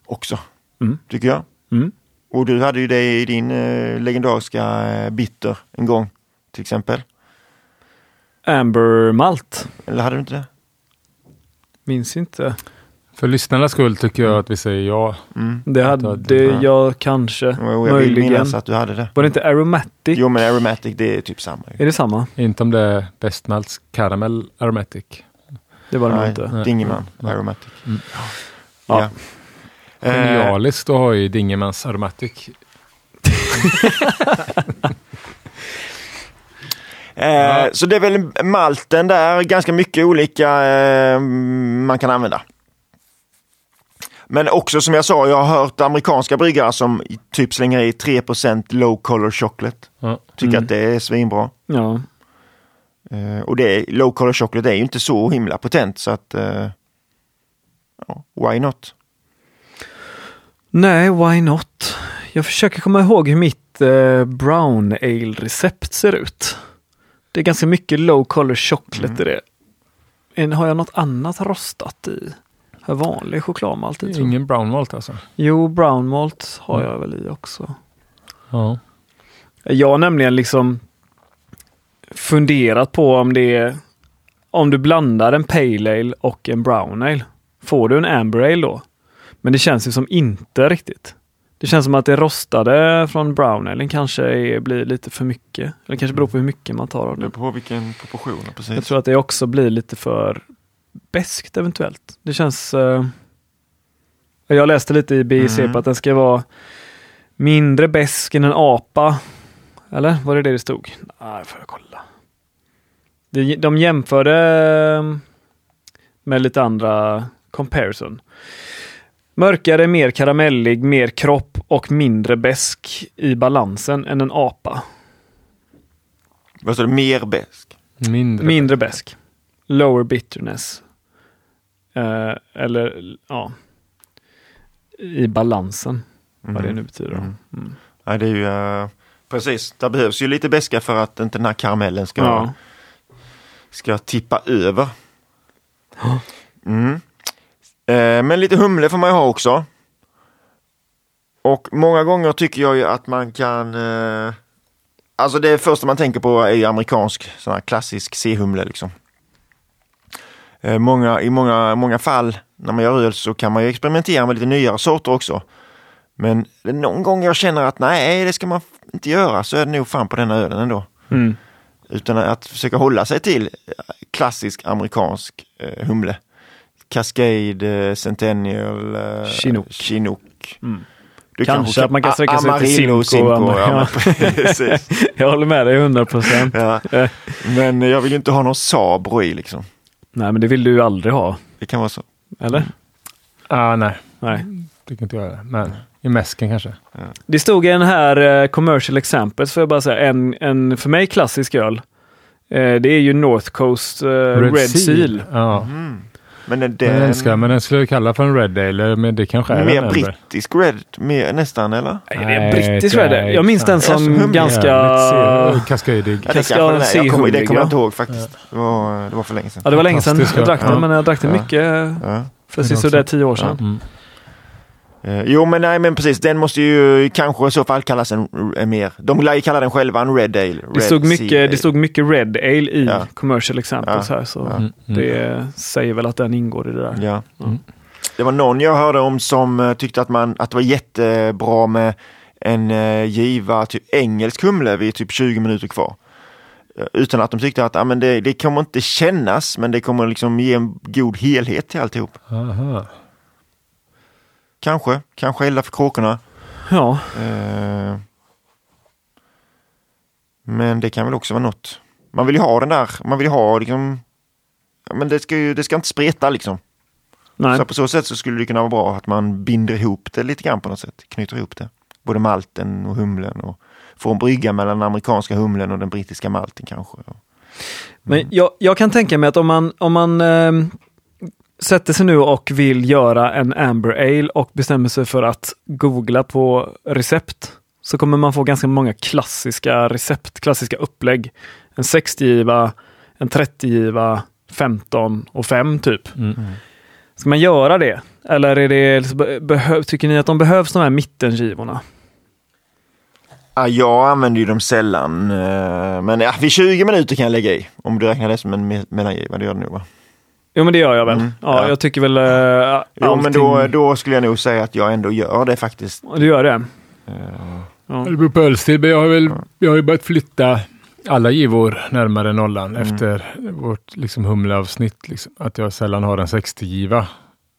också. Mm. Tycker jag. Mm. Och du hade ju det i din eh, legendariska eh, bitter en gång till exempel. Amber Malt. Eller hade du inte det? Minns inte. För lyssnarnas skull tycker jag att vi säger ja. Mm. Det Ja, hade det- jag kanske. Jo, jag vill Möjligen. minnas att du hade det. Var det inte Aromatic? Jo men aromatic det är typ samma. Är det samma? Inte om det är Best Malts Caramel Aromatic. Det var det nog Nej, inte. Dingeman, aromatic. Mm. Ja. Ja. Genialiskt att ha i Dingemans Aromatic. Eh, Så det är väl malten där, ganska mycket olika eh, man kan använda. Men också som jag sa, jag har hört amerikanska bryggare som typ slänger i 3% low color chocolate. Ja. Tycker att det är svinbra. Ja. Eh, och det är, low color chocolate är ju inte så himla potent så att ja, why not? Nej, why not? Jag försöker komma ihåg hur mitt eh, brown ale-recept ser ut. Det är ganska mycket low color chocolate i det. Har jag något annat rostat i? Har vanlig chokladmalt i? jag? Ingen brown malt alltså? Jo, brown malt har jag väl i också. Ja. Jag har nämligen liksom funderat på om det är om du blandar en pale ale och en brown ale. Får du en amber ale då? Men det känns ju som inte riktigt. Det känns som att det rostade från brown ale kanske är, blir lite för mycket. Eller kanske beror på hur mycket man tar av Det på vilken proportion. Precis. Jag tror att det också blir lite för beskt eventuellt. Det känns... Eh, jag läste lite i BIC Mm. på att den ska vara mindre besk än en apa. Eller var det det det stod? Nej, får jag kolla. De, de jämförde eh, med lite andra comparison. Mörkare, mer karamellig, mer kropp och mindre besk i balansen än en apa. Vad sa du? Mer besk? Mindre. Mindre besk. Lower bitterness. Eh, eller ja. I balansen. Vad det nu betyder. Mm. Mm. Nej, det är ju eh, precis. Det behövs ju lite beska för att inte den här karamellen ska, Ja. ska tippa över. Mm. Eh, men lite humle får man ju ha också. Och många gånger tycker jag ju att man kan eh, Alltså det första man tänker på är ju amerikansk, sån här klassisk C-humle liksom. Eh, många, I många, många fall när man gör öl så kan man ju experimentera med lite nyare sorter också. Men någon gång jag känner att nej, det ska man inte göra så är det nog fan på denna ölen ändå. Mm. Utan att försöka hålla sig till klassisk amerikansk humle. Cascade, eh, Centennial, eh, Chinook. Chinook. Mm. Du Kanske att man kan sträcka sig till Amarillo, Simcoe, Simcoe, ja, ja. Jag håller med dig 100 procent. Ja. Eh, Men jag vill ju inte ha någon Sabro i liksom. Nej, men det vill du ju aldrig ha. Det kan vara så. Eller? Ah, nej, Nej. det kan inte jag göra. Men i mäsken kanske. Det stod i den här eh, commercial examples, får jag bara säga, en, en för mig klassisk öl. Eh, det är ju North Coast eh, Red, Seal. Ja. Mm. Men den, Den älskar men den skulle jag kalla för en Red Ale. Men det kanske är mer en brittisk red, mer, nästan eller? Nej, det är brittisk det är Red Ale. Jag minns den som ganska... Kaskadig. Ja, det Jag kommer, det kommer jag ja. inte ihåg faktiskt. Det, var, det var för länge sedan. Ja, det var länge sedan jag drack den, Ja. men jag drack den Ja. mycket Ja. för Den sådär också. tio år sedan. Mm. Eh, jo men nej men precis, den måste ju kanske i så fall kallas en, en mer, de lär ju kalla den själva en Red Ale. Det Red stod, Sea mycket, Ale. det stod mycket Red Ale i Ja. commercial examples här, så Ja. Mm. Mm. det säger väl att den ingår i det där. Ja. Mm. Det var någon jag hörde om som eh, tyckte att, man, att det var jättebra med en eh, giva, typ engelsk humle vid typ 20 minuter kvar. Utan att de tyckte att ah, men det, det kommer inte kännas, men det kommer liksom ge en god helhet till alltihop. Aha. Kanske, kanske elda för kråkorna. Ja, Eh, men det kan väl också vara något. Man vill ju ha den där, man vill ju ha liksom, ja, men det ska ju, det ska inte spreta liksom. nej. Så på så sätt så skulle det kunna vara bra att man binder ihop det lite grann på något sätt. Knyter ihop det. Både malten och humlen och får en brygga mellan den amerikanska humlen och den brittiska malten kanske. Men jag, jag kan tänka mig att om man, om man ehm, sätter sig nu och vill göra en Amber Ale och bestämmer sig för att googla på recept så kommer man få ganska många klassiska recept, klassiska upplägg. En 60-giva, en 30-giva, 15 och 5 typ. Mm. Ska man göra det? Eller är det, behöv, tycker ni att de behövs de här mittengivorna? Ja, jag använder ju dem sällan. eh, Men ja, vid 20 minuter kan jag lägga i. Om du räknar det som en me- mellangiva, det gör du nog va? Jo men det gör jag väl. Mm, ja, ja. jag tycker väl uh, Jo men då, då skulle jag nog säga att jag ändå gör det faktiskt. Du gör det? Eh, Ja. Det beror på ölstil, men jag har, väl, jag har ju börjat flytta alla givor närmare nollan Mm. efter vårt liksom, humleavsnitt. Liksom. Att jag sällan har en 60-giva.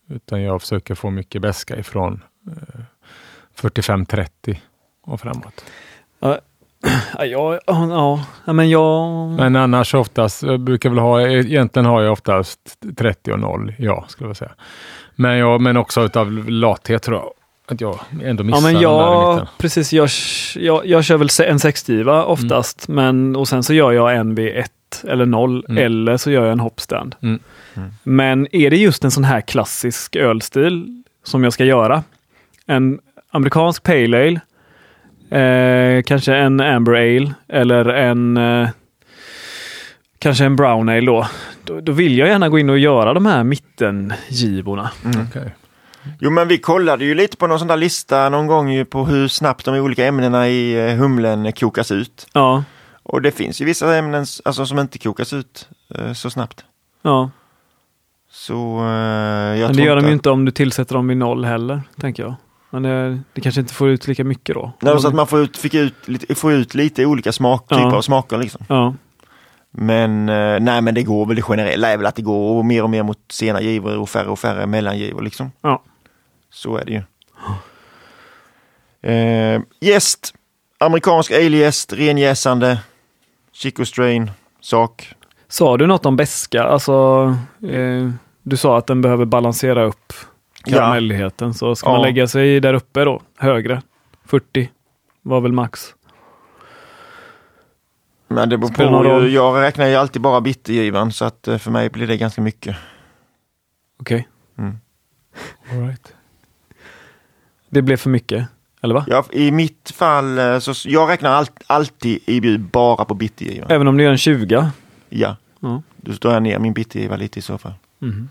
Utan jag försöker få mycket beska ifrån eh, 45-30 och framåt. Ja, ja, ja, ja, men jag... Men annars oftast, jag brukar väl ha, egentligen har jag oftast 30 och 0, ja, skulle jag säga. Men, jag, men också utav lathet tror jag. Att jag ändå missar Ja, men jag, precis, jag, jag, jag kör väl en sexgiva oftast, men och sen så gör jag en vid ett eller noll, Mm. eller så gör jag en hoppstand. Mm. Men är det just en sån här klassisk ölstil som jag ska göra? En amerikansk pale ale, eh, kanske en amber ale eller en eh, kanske en brown ale då. då. Då vill jag gärna gå in och göra de här mittengivorna. Okej. Jo, men vi kollade ju lite på någon sån där lista någon gång ju på hur snabbt de olika ämnena i eh, humlen kokas ut. Ja, Och det finns ju vissa ämnen alltså, som inte kokas ut eh, så snabbt. ja. Så eh, jag Men det gör de ju inte om du tillsätter dem vid noll heller, tänker jag. Men det, det kanske inte får ut lika mycket då. Nej, så att man får ut, fick ut, lite, får ut lite olika smak, Ja. typer av smaker liksom. Ja, Men eh, nej, men det går väl det generella är väl att det går mer och mer mot sena givor och färre och färre mellangivor liksom. ja. Så är det ju. Eh, Gäst, amerikansk ale-gäst, renjäsande, Chico Strain, sak. Sa du något om beska? Alltså, eh, du sa att den behöver balansera upp karamelligheten. Så ska man Ja. lägga sig där uppe då, högre, 40 var väl max. Men det beror Spelar på, jag räknar ju alltid bara bittergivan så att eh, för mig blir det ganska mycket. Okej, All right. det blev för mycket, eller va? Jag, I mitt fall, eh, så jag räknar allt, alltid IBU bara på bittergivan. Även om du gör en 20? Ja, Ja. då står jag ner min bittergiva lite i så fall. Mhm.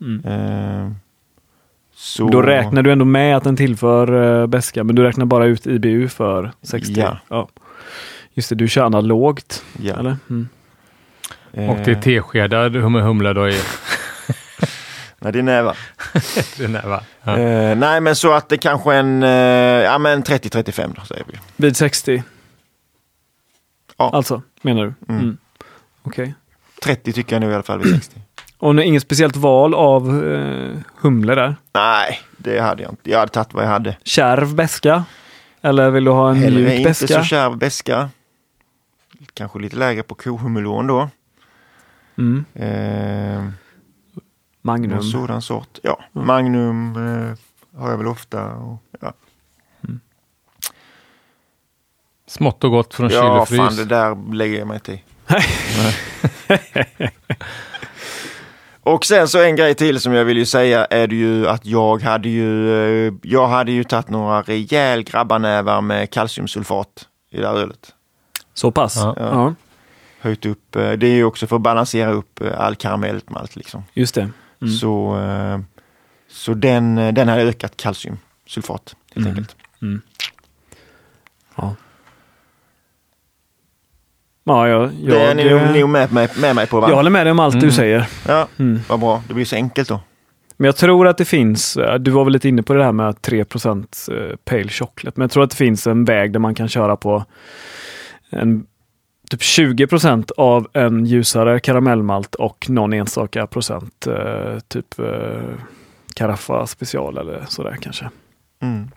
Mm. Eh, så... Då räknar du ändå med att den tillför uh, beska, men du räknar bara ut IBU för 60? Ja. Just det, du kör analogt, Ja. eller? Mm. Och det är Eh, teskedar hum- humla då i Nej, det är nävar. den där va? Ja. Eh, nej, men så att det kanske en, eh, ja men 30-35 då säger vi. Vid 60? Ja. Alltså, menar du? Mm. Mm. Okej. 30 tycker jag nu i alla fall vid 60. Och inget speciellt val av eh, humle där? Nej, det hade jag inte. Jag hade tagit vad jag hade. Kärv beska? Eller vill du ha en Hellre mjuk inte beska? så kärv beska. Kanske lite lägre på kohumulon då. Mm. Eh, Magnum. någon sådan sort. Ja, Magnum eh, har jag väl ofta. Och, ja, Smått och gott från kyl ja och frys. fan det där lägger jag mig till. Och sen så en grej till som jag vill ju säga är det ju att jag hade ju, eh, jag hade ju tagit några rejäl grabbarnävar med kalciumsulfat i det här ölet. Så pass? Ja. Ja. Höjt upp, eh, det är ju också för att balansera upp eh, all karamellt malt liksom. just det. Mm. Så, så den, den har ökat kalciumsulfat helt Mm. enkelt. Ja. Ja, jag, jag, det är ni nog- eh, nog med, med, med mig på va? jag håller med dig om allt du Mm. säger. Ja, Mm. vad bra. Det blir så enkelt då. Men jag tror att det finns, eh, du var väl lite inne på det här med 3 eh, pale chocolate, men jag tror att det finns en väg där man kan köra på en, typ 20% av en ljusare karamellmalt och någon enstaka procent eh, typ Carafa special eller sådär kanske. Mm.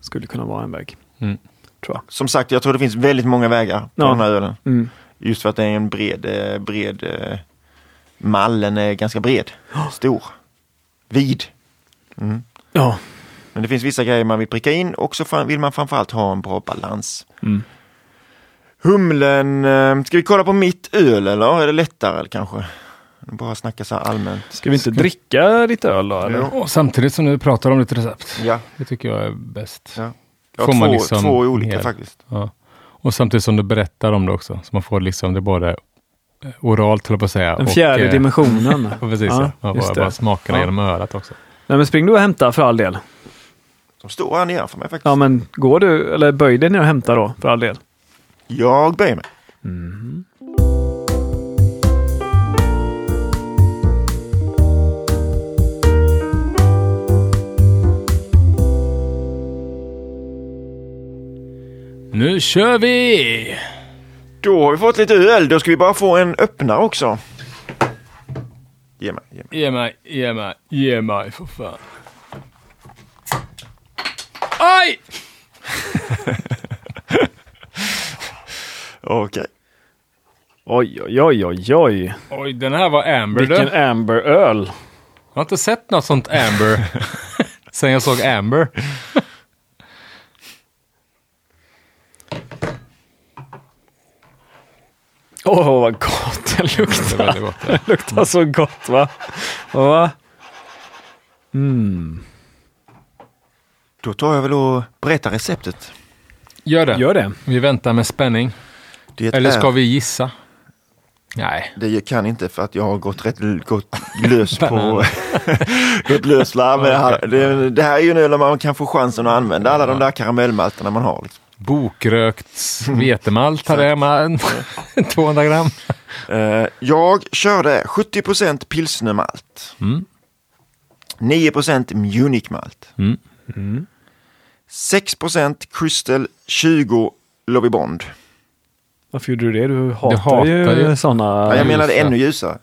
Skulle kunna vara en väg. Mm. Tror jag. Som sagt, jag tror det finns väldigt många vägar på Ja. den här ölen. Mm. Just för att det är en bred, eh, bred eh, mallen är ganska bred, stor, vid. Mm. Ja. Men det finns vissa grejer man vill pricka in och så vill man framförallt ha en bra balans. Mm. Humlen, eh, ska vi kolla på mitt öl eller är det lättare eller kanske? Bara snacka så här allmänt. Ska vi inte dricka ditt öl då? Eller? Och samtidigt som du pratar om ditt recept. Ja, Det tycker jag är bäst. ja. Man två, liksom två olika hel- faktiskt. Ja. Och samtidigt som du berättar om det också. Så man får liksom det både eh, oralt, höll jag på att säga. Den och, fjärde eh, dimensionen. Ja, precis. Ja, Ja, bara, bara smakerna Ja. genom örat också. Nej, men spring du och hämta för all del. De står här nere för mig faktiskt. Ja, men går du, eller böj dig ner och hämta då, för all del. Jag böjer mig. Nu kör vi! Då har vi fått lite öl, då ska vi bara få en öppnare också. Ge mig, ge mig. Ge mig, ge mig, ge mig för fan. Aj! Okej. Oj, oj, oj, oj, oj. Oj, den här var Amber Vilken du. Amber-öl. Jag har inte sett något sånt Amber sen jag såg Amber. Åh, vad gott den Det luktar. väldigt gott. ja. Det luktar så gott va? va? Mm. Då tar jag väl och berättar receptet. Gör det. Gör det. Vi väntar med spänning. Det Eller ska är, vi gissa? Nej. Det kan inte för att jag har gått rätt gått lös på... gått lös med det här. Det, det här är ju nu när man kan få chansen att använda alla de där karamellmalterna man har. Liksom. Bokrökt vetemalt hade jag hemma. 200 gram. Eh, jag körde 70 pilsnermalt. Mm. 9 Munichmalt. Mm. 6% Crystal 20 Lovey Bond. Varför gjorde du det? Du hatar, hatar ju, ju. sådana... Ja, jag menade ljusa. ännu ljusare.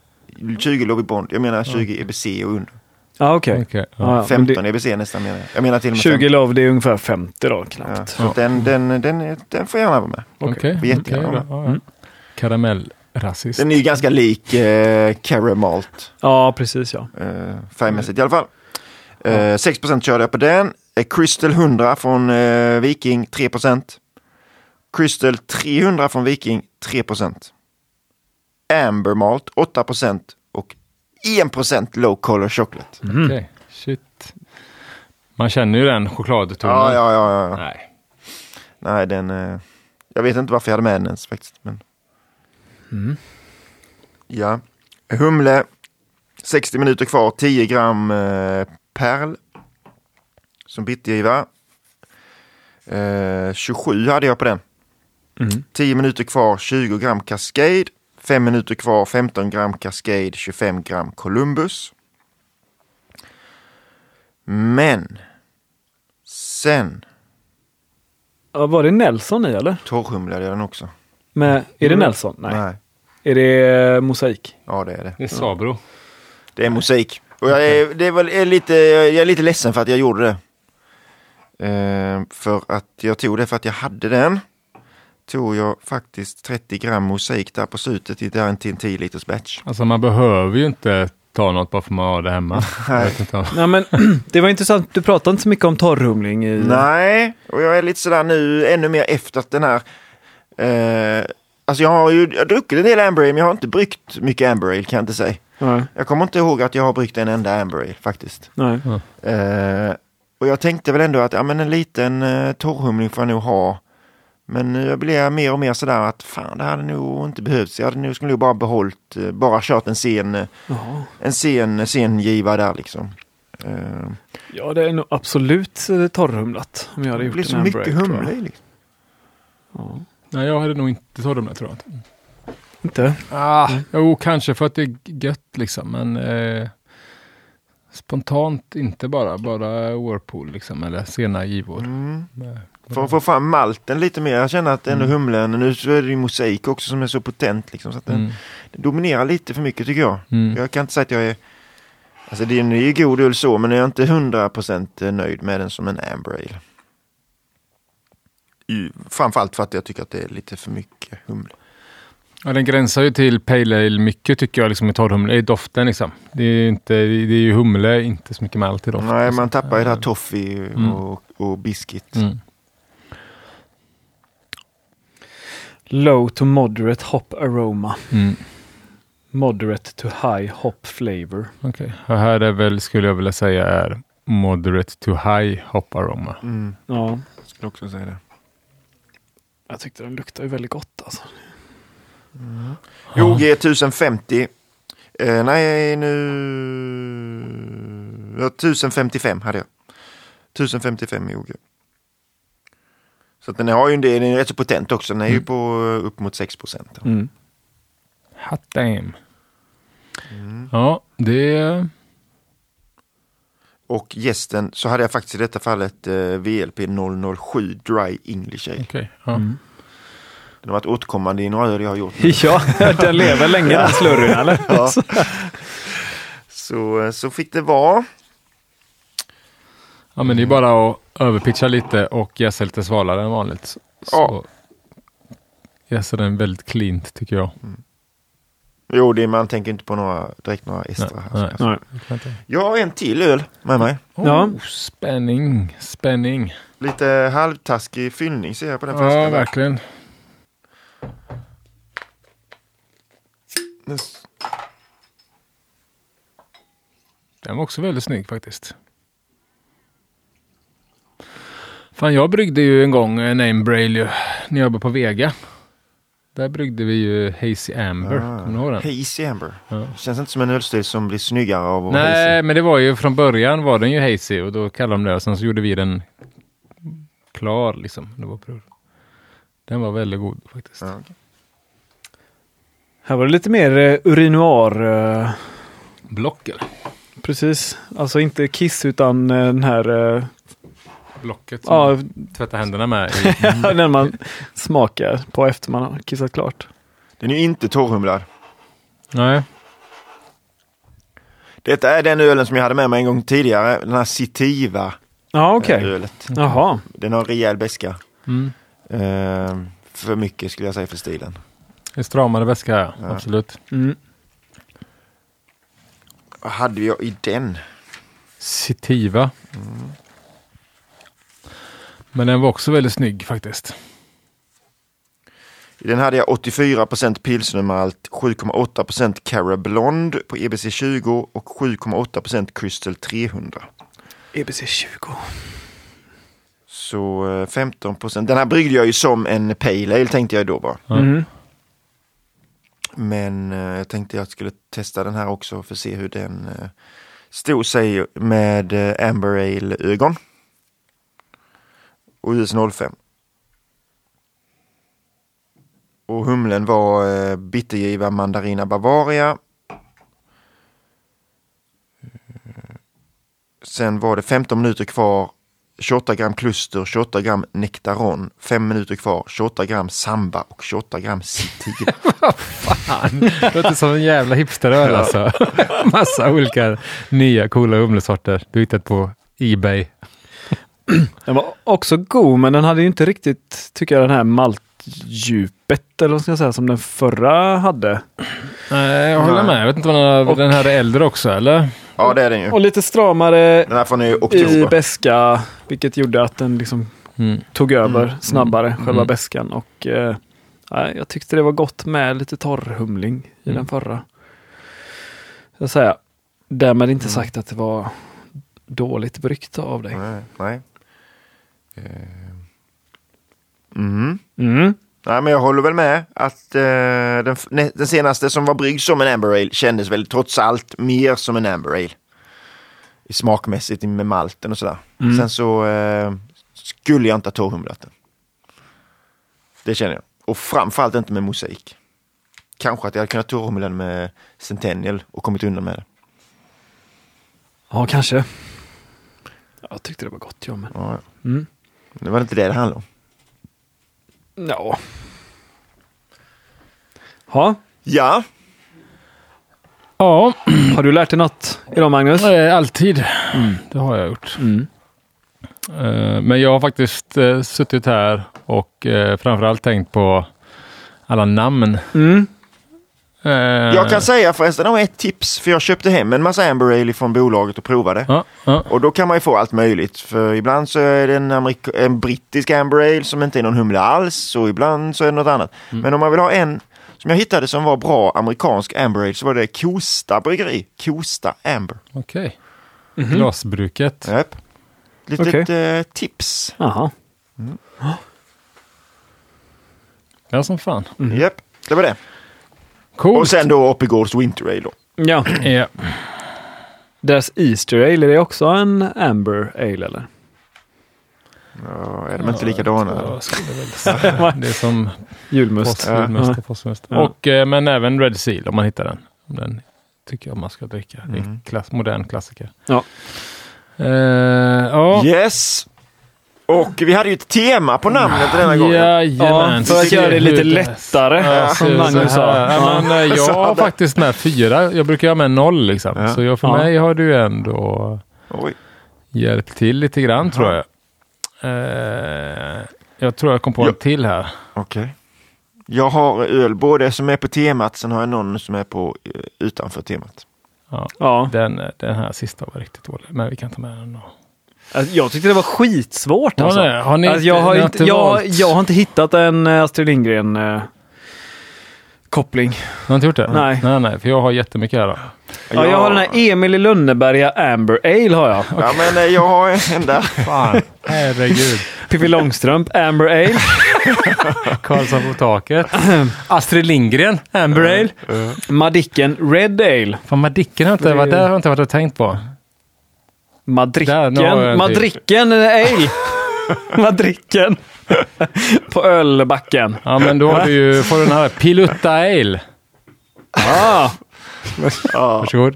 20 Lovey Bond. Jag menar 20 EBC och under. Ja, okej. Okej, ja. Ja, ja, men 15 det- EBC nästan menar jag. Jag menar till och med 20 50. love, det är ungefär 50 då, Ja, knappt. så att den, den, den, den får gärna vara med. Okej. Jättegärna okej med. Ja, ja. Karamellrasist. Den är ju ganska lik eh, Caramalt. Ja, precis ja. Eh, färgmässigt i alla fall. Eh, 6 körde jag på den. Eh, Crystal 100 från eh, Viking 3% Crystal 300 från Viking 3 Amber Malt 8 och 1% low color chocolate. Okej, shit. Man känner ju den chokladtonen. Ja, ja, ja, ja. Nej. Nej, den... Eh, jag vet inte varför jag hade med den ens faktiskt. Men... Ja. Humle. 60 minuter kvar. 10 gram eh, perl. Som bittergiva. Eh, 27 hade jag på den. 10 minuter kvar. 20 gram Cascade. 5 minuter kvar. 15 gram Cascade. 25 gram Columbus. Men. Sen ja. Var det Nelson i eller? torrhumlade jag den också. Med, är det Nelson? Nej. Nej. Är det eh, mosaik? Ja, det är det. Det är Sabro. Det är musik. Och jag är, det är väl, är lite, jag är lite ledsen för att jag gjorde det. Eh, för att jag tog det för att jag hade den. Tog jag faktiskt 30 gram mosaik där på slutet i där en till en 10 liters batch. Alltså man behöver ju inte ta något bara för att man har det hemma. Om- Nej, men det var intressant. Du pratade inte så mycket om torrhumling i... Nej, och jag är lite sådär nu ännu mer efter att den här eh, Alltså jag har ju jag har druckit en del Amber Ale, men jag har inte bryggt mycket Amber Ale kan jag inte säga. Nej. Jag kommer inte ihåg att jag har bryggt en enda Amber Ale faktiskt. Nej. Eh, och jag tänkte väl ändå att ja, men en liten eh, torrhumling får jag nog ha. Men nu blir jag mer och mer sådär att fan det hade nog inte behövts. Jag hade nog, skulle nog bara behållit, eh, bara kört en sen, eh, Jaha. en sen, sen giva där liksom. Eh, Ja, det är nog absolut torrhumlat. Om jag hade det gjort blir en så Amber mycket Ale, tror jag. humle i liksom. Ja. Nej, jag hade nog inte det tror jag inte. Ah, Jo, kanske för att det är gött liksom, men eh, spontant inte bara. Bara Whirlpool liksom, eller sena givor. Mm. För att få fram malten lite mer. Jag känner att ändå Mm. humlen, nu så är det ju mosaik också som är så potent liksom. Så att den, Mm. den dominerar lite för mycket tycker jag. Mm. Jag kan inte säga att jag är Alltså den är ju god öl så men jag är inte 100% nöjd med den som en Amber Ale. Framförallt för att jag tycker att det är lite för mycket humle. Ja, den gränsar ju till Pale Ale mycket tycker jag, liksom i torrhumle. I doften liksom. Det är, inte, det är ju humle, inte så mycket malt i doft. Nej, liksom. man tappar ju det här toffee Mm. och, och biscuit. Mm. Low to moderate hop aroma. Mm. Moderate to high hop flavor. Okej, och här är väl, skulle jag vilja säga, är moderate to high hop aroma. Mm. Ja, Skulle också säga det. jag tyckte den luktar ju väldigt gott alltså. OG 1050. Eh, nej, nu... Ja, 1055 hade jag. 1055 i OG. Så att den har ju en del, den är rätt så potent också. Den är ju Mm. på eh, upp mot 6 procent. Mm. Hot damn. Ja, det. Och gästen så hade jag faktiskt i detta fallet eh, VLP 007 Dry English Ale. Okej. ja. Mm. Den har varit återkommande i några öl jag har gjort. nu. Ja, den lever länge den slurryn eller? Ja. Så, eh, så fick det vara. Ja, men det är bara att överpitcha lite och jäsa lite svalare än vanligt. Så Ja. jäser den väldigt cleant tycker jag. Jo, det, man tänker inte på några, direkt några estrar. Nej, här. nej. Nej. Jag har en till öl med mig. Ja. Oh, spänning, spänning. Lite halvtaskig fyllning ser jag på den flaskan. Ja, där. verkligen. Den- Den var också väldigt snygg faktiskt. Fan, jag bryggde ju en gång en Aimbrail ju, när jag jobbade på Vega. Där bryggde vi ju Hazy Amber. Ah. Kommer du ihåg den? Hazy Amber. Ja. Känns inte som en ölstil som blir snyggare av att vara hazy. Nej, men det var ju från början var den ju hazy och då kallade de det och sen så gjorde vi den klar liksom. Det var prov. Den var väldigt god faktiskt. Ja, okej. Här var det lite mer uh, urinoir. eh, Block eller? precis. Alltså inte kiss utan eh, den här eh, Blocket som ja, tvättar händerna med. I, den man smakar på efter man har kissat klart. Den är ju inte torrhumlad. nej, Detta är den ölen som jag hade med mig en gång tidigare. Den här Citiva Ja, okej. ölet. Jaha. Den har rejäl beska. mm. Eh, för mycket skulle jag säga för stilen. en stramare väska ja. Ja. absolut. Mm. Vad hade jag i den? Citiva. Men den var också väldigt snygg faktiskt. I den hade jag 84% pilsnermalt, 7,8% Cara Blonde på EBC 20 och 7,8% Crystal 300. EBC 20. Så eh, 15%. Den här bryggde jag ju som en Pale Ale tänkte jag då bara. Mm. Men eh, jag tänkte jag skulle testa den här också för att se hur den eh, stod sig med eh, Amber Ale-ögon. Och US 05. Och humlen var eh, bittergiva Mandarina Bavaria. Sen var det 15 minuter kvar. 28 gram kluster, 28 gram nektaron, 5 minuter kvar, 28 gram samba och 28 gram citiv. Fan, det låter som en jävla hipsteröl alltså. Massa olika nya coola humlesorter du hittat på Ebay. Den var också god, men den hade ju inte riktigt, tycker jag, den här maltdjupet eller vad ska jag säga, som den förra hade. Nej, jag håller med. Jag vet inte om den, har, Och- den här är äldre också eller? Ja, det är den ju. Och lite stramare Den här från i i beska, vilket gjorde att den liksom Mm. tog över snabbare, mm, själva mm. beskan. Och eh, nej, jag tyckte det var gott med lite torrhumling i Mm. den förra. Jag säga, därmed inte sagt att det var dåligt bryggt av dig. Nej, nej. Eh, Mm. Mm. Nej, men jag håller väl med att eh, den, den senaste som var bryggd som en Amber Ale kändes väl trots allt mer som en Amber Ale. I smakmässigt med malten och sådär. Mm. Sen så eh, skulle jag inte ha torrhumlat den. Det känner jag. Och framförallt inte med mosaik. Kanske att jag hade kunnat torrhumla den med Centennial och kommit undan med det. Ja, kanske. Jag tyckte det var gott, jag men. Ja, Mm. Det var inte det det handlade om. Ja. Ja, Ja, Ja, har du lärt dig något idag Magnus? eh, alltid. Det har jag gjort. Mm. Eh, Men jag har faktiskt eh, suttit här och eh, framförallt tänkt på alla namn. Mm. Eh, jag kan säga förresten om ett tips. För jag köpte hem en massa Amber Ale från bolaget och provade. Ja, ja. Och då kan man ju få allt möjligt. För ibland så är det en, amerik- en brittisk Amber Ale som inte är någon humle alls. Och ibland så är det något annat. Mm. Men om man vill ha en som jag hittade som var bra amerikansk Amber Ale så var det Kosta bryggeri. Kosta Amber. Okej. Glasbruket. Japp. Litet eh, tips. Jaha. Ja, som fan. Japp, det var det. Coolt. Och sen då Oppigårds Winter Ale då. Ja, Ja. deras Easter Ale, är det också en Amber Ale eller? Ja, är de inte likadana? Det är som Julmust. post, Ja. julmust och postmust. Ja. Och, eh, men även Red Seal om man hittar den. Den tycker jag man ska dricka. Det är Mm. klass, modern klassiker. Ja. Eh, ja. Yes! Och vi hade ju ett tema på namnet denna gången. Jajamän. Ja, för att göra det lite lättare, Ja, som Magnus sa. Ja, men, eh, jag har faktiskt med fyra. Jag brukar ha med noll liksom. Ja. Så jag, för Ja. mig har du ändå Oj. hjälpt till lite grann tror jag. Eh, jag tror jag kom på Ja. en till här. Okej. Jag har öl både som är på temat, sen har jag någon som är på eh, utanför temat. Ja. Ja. Den, den här sista var riktigt dålig, men vi kan ta med den då. Alltså, Jag tyckte det var skitsvårt Ja, alltså. nej, har ni alltså jag, har inte, jag, jag har inte hittat en eh, Astrid Lindgren eh, koppling. Du har inte gjort det? Nej. Nej, nej, för jag har jättemycket här. Då. Ja, jag har den här Emil i Lönneberga Amber Ale har jag. Ja, men eh, jag har en där. Fan, herregud. Pippi Långstrump Amber Ale. Karlsson på taket. Astrid Lindgren, Amber Ale. Madicken Red Ale. Fan, Madicken har inte, varit där har jag inte varit och tänkt på. Där, nu har jag Madricken. en till. Madricken Ale. Madricken. På ölbacken. Ja, men då har du ju, får du den här Pilutta Ale. Ah, Varsågod.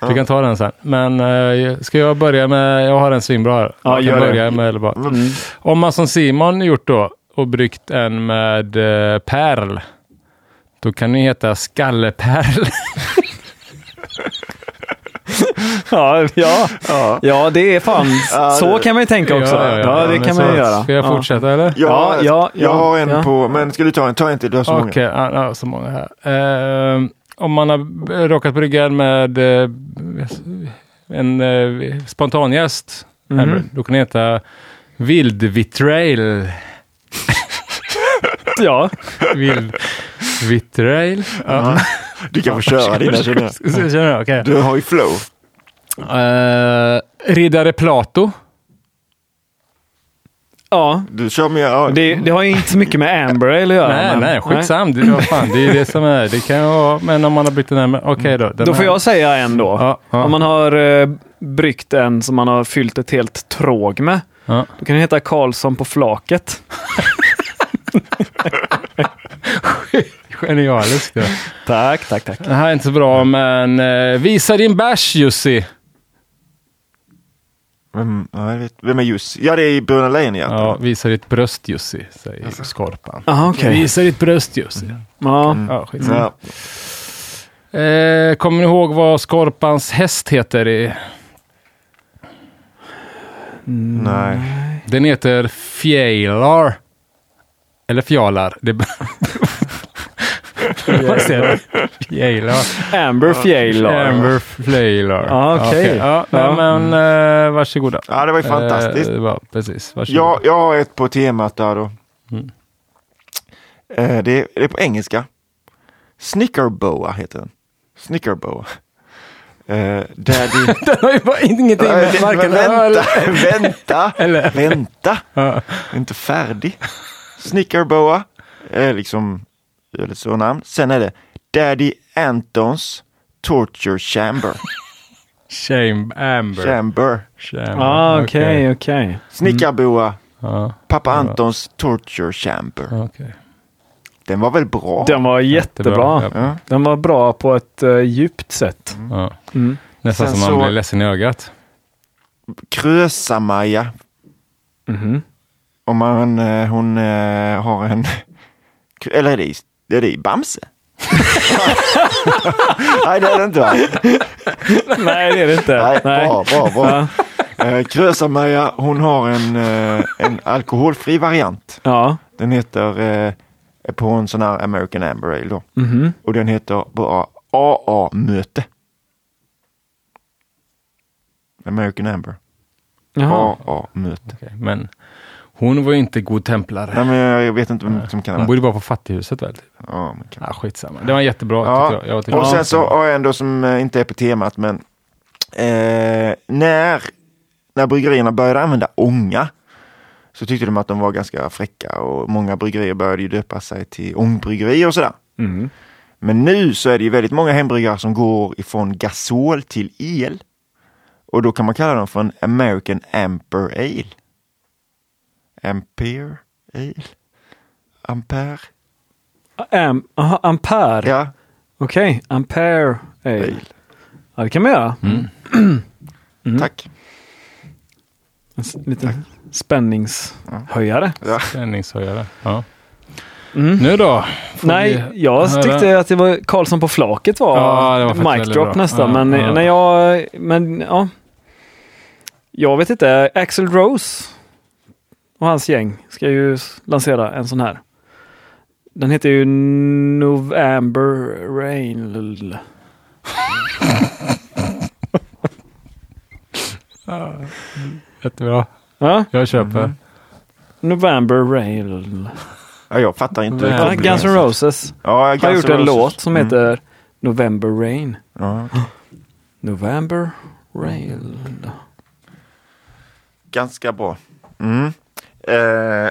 Du kan ta den sen. Men eh, ska jag börja med, jag har en svinbra här. Ja, jag gör kan det. börja med eller bara. Om man som Simon gjort då och bryggt en med eh, Perl. Då kan den heta Skalleperl. ja, ja. Ja. ja, det är fan. Ja, Så det- kan man ju tänka också. Ja, det men kan man ju göra. Ska jag Ja. fortsätta eller? Jag, Ja, ja, jag ja, har en ja. på, men ska du ta en? Ta en till, du har så många. Okej, ja, ja, så många här. Eh, om man har råkat brygga en med eh, en eh, spontangäst, Mhm. då kan det heta Vildvitrail. Ja. Vildvitrail. Ja. Du kan få köra dina känner jag. Känner du? Har ju flow. Eh, Riddare Plato. ja. Du kör med, ja. Det, det har ju inte så mycket med Amber Ale att göra. Nej, men- nej, skitsam. Det, fan, det är det som är. Det kan ju vara, men om man har bytt den här okej då. Den Då får här- jag säga en då. Ja, ja. Om man har eh, bryggt en som man har fyllt ett helt tråg med. Ja. Då kan det heta Karlsson på flaket. Genialiskt. Ja. Tack, tack, tack. Det här är inte så bra, men eh, visa din bärs Jussi. Vem, ja, jag vet, vem är Jussi? Ja, det är i Bröderna Lejonhjärta. Ja, visa ditt bröst Jussi, säger Skorpan. Aha, okej. Visa ditt bröst Jussi. Ja. Ja, skitsamma. Ja. Eh, kommer ni ihåg vad Skorpans häst heter? I? Nej. Den heter Fjälar. Eller Fjalar. Det Vad säger du? Fjälar. Amber Fjälar. Amber Flaylar. Ja, okej. Ja, Ja. men eh, varsågoda. Ja, det var ju fantastiskt. Eh, det var, precis, varsågod. Jag, jag har ett på temat där då. Mm. Eh, det, är, det är på engelska. Snickerboa heter den. Snickerboa. Eh, daddy... Den har ju bara ingenting med Nej, varken vänta, vänta, eller... vänta. Jag är inte färdig. Snickerboa är liksom ölets så namn. Sen är det Daddy Antons Torture Chamber. Shame Amber. Chamber. Shame. Ah, okej, okej. Snickarboa. Ja, Pappa Antons Torture Chamber. okej. Den var väl bra? Den var jättebra. Ja. Ja. Den var bra på ett uh, djupt sätt. Ja. Mm. Nästan Sen som man så- blir ledsen i ögat. Krösa-Maja. Mhm. Om man, eh, hon eh, har en... Eller är det i, är det i Bamse? Nej, det är det inte va? Nej, det är det inte. Nej, bra, bra, bra. Ja. Eh, Krösa-Maja, hon har en, eh, en alkoholfri variant. ja. Den heter eh, på en sån här American Amber Ale då. Mhm. Och den heter bara AA-möte. American Amber. AA-möte. Okej, Men hon var ju inte god templare. Nej, men jag vet inte vem som kan Hon bodde bara på fattighuset väl? Ja, men kan. Ja, skitsamma. Det var jättebra Ja, jag. jag tyckte Och var sen så har jag en då som eh, inte är på temat, men eh, när, när bryggerierna började använda ånga så tyckte de att de var ganska fräcka och många bryggerier började ju döpa sig till ångbryggerier och sådär. Mm. Men nu så är det ju väldigt många hembryggare som går ifrån gasol till el. Och då kan man kalla dem för en American Amper Ale. Ampere Ale? Ampere? Am, aha, ampere. Ja, Okej, ampere ale. ale. Ja, det kan man göra. Mm. Tack. En liten spänningshöjare. Ja. Spänningshöjare. Ja. Mm. Nu då? Får Nej, vi jag höra? tyckte att det var Karlsson på flaket var, Ja, det var mic drop nästan. Ja, men ja. när jag, men ja. Jag vet inte, Axel Rose och hans gäng ska ju lansera en sån här. Den heter ju November Rain. Jättebra. Ja, Jag köper. November Rain. Ja, jag fattar inte. Ja. Guns N' Roses Ja, Guns har gjort en Roses. låt som Mm. heter November Rain. Ja. November Rain. Ganska bra. Mm. Eh,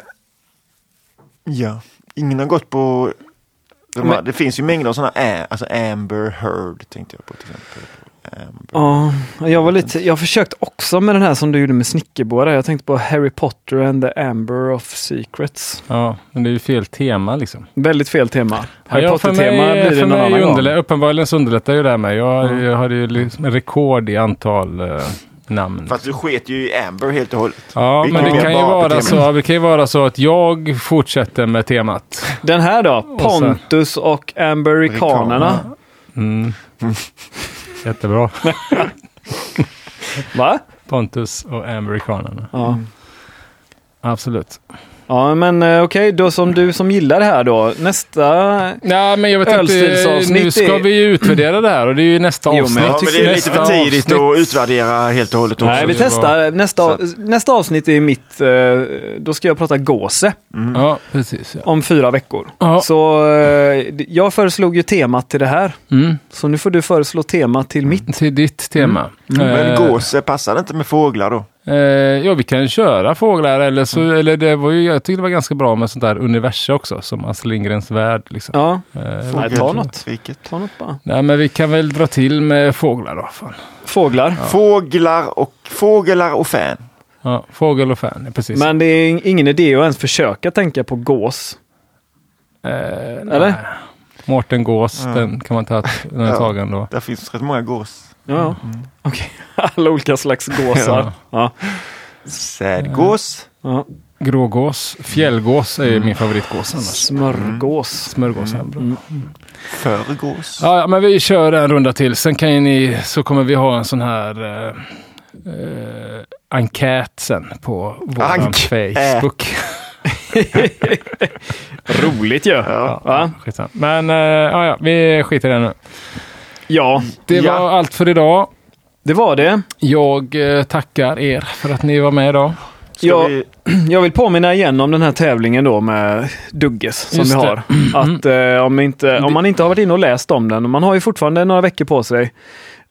ja, ingen har gått på... De här, Men- det finns ju mängder av sådana, alltså Amber Heard tänkte jag på till exempel. Ja, jag var lite, jag försökte också med den här som du gjorde med snickerboa. Jag tänkte på Harry Potter and the Amber of Secrets. Ja, men det är ju fel tema liksom. Väldigt fel tema. Harry ja, Potter-tema blir det någon annan gång. underlä- Uppenbarligen så underlättar ju det här med. Jag, Ja. jag hade ju liksom rekord i antal eh, namn. Fast du sket ju i Amber helt och hållet. Ja, Vi men det kan, ju vara så, det kan ju vara så att jag fortsätter med temat. Den här då? Pontus och Amberikanerna. Mm. Jättebra. Va? Pontus och amerikanerna. Ja. Absolut. Ja, men eh, okej, då som du som gillar det här då. Nästa... Ja, men jag vet inte. Nu ska vi ju utvärdera det här och det är ju nästa Jo, men avsnitt. jag Ja, men det är lite för tidigt avsnitt- att utvärdera helt och hållet också. Nej, vi testar. Nästa, nästa avsnitt är mitt... eh, Då ska jag prata gåse Ja, precis. Ja. om fyra veckor. Ja. Så eh, jag föreslog ju temat till det här. Mm. Så nu får du föreslå tema till mitt. Till ditt tema. Mm. Men Eh, gåse passar det inte med fåglar då? Eh, ja, vi kan köra fåglar eller så, Mm. eller det var ju, jag tyckte det var ganska bra med sånt där universum också, som Astrid Lindgrens värld. Liksom. Ja, Eh, Nej, ta något. Riket. ta något bara. nej, men vi kan väl dra till med fåglar då. Fan. Fåglar. Fåglar och fåglar och fan. Ja, fågel och fan, ja, precis. Men det är ingen idé att ens försöka tänka på gås. eh, Eller? nej. Mårten Gås, Ja. den kan man ta den är Ja. tagen då. Där finns rätt många gås. Ja, okej. Alla olika slags gåsar. Ja. Sädgås. Ja. Grågås, fjällgås är ju min favoritgås annars. Smörgås. Smörgås är bra. Mm. Förgås. Ja, ja, men vi kör en runda till. Sen kan ni, så kommer vi ha en sån här eh, eh, enkät sen på vår. Facebook. Roligt ju. Ja. Skitsamma. Men eh, ja, ja, vi skiter i det nu. Ja, Det Ja. var allt för idag. det var det. Jag eh, tackar er för att ni var med idag. Ska Ja. vi... Jag vill påminna igen om den här tävlingen då med Dugges som Just vi har. Att eh, om, inte, om man inte har varit inne och läst om den, och man har ju fortfarande några veckor på sig.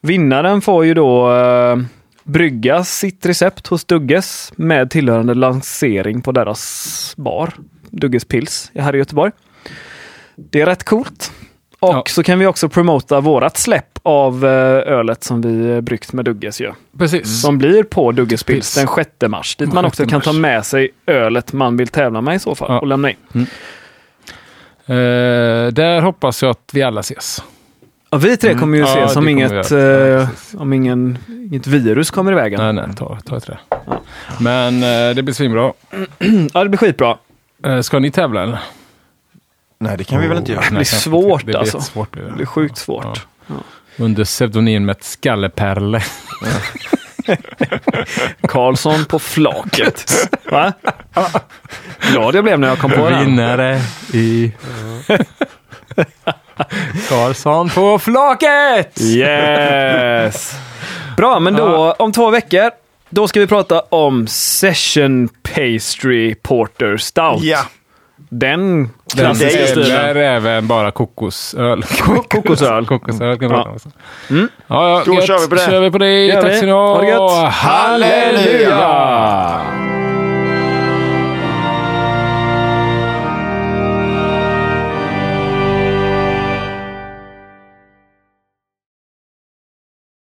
Vinnaren får ju då eh, brygga sitt recept hos Dugges med tillhörande lansering på deras bar. Dugges Pils här i Göteborg. Det är rätt coolt. Och Ja. så kan vi också promota vårat släpp av eh, ölet som vi eh, bryggt med Dugges ju. Precis. Som blir på Dugges Pils den 6 mars. Dit man 6 också kan ta med sig ölet man vill tävla med i så fall Ja. och lämna in. Eh, där hoppas jag att vi alla ses. Ja, vi tre kommer ju Mm. Ses om, det inget, eh, om ingen, inget virus kommer i vägen. Nej, nej, ta, ta ett trä. Men eh, det blir svinbra. Ja, det blir skitbra. Eh, ska ni tävla eller? Nej, det kan vi väl inte göra. Nej, blir svårt, det blir alltså. Svårt blir det. Det blir sjukt svårt. Under pseudonymet Skalleperle. Karlsson på flaket. Va? Glad jag blev när jag kom på den. Vinnare i... Karlsson på flaket! Yes! Bra, men då om två veckor, då ska vi prata om Session Pastry Porter Stout. Ja, Den klassiska är- stilen. eller även bara kokosöl. kokosöl. kokosöl kan Ja. ja. också. Ja, ja, Då gött. kör vi på det. Kör vi på det. Tack ska ni ha. Halleluja!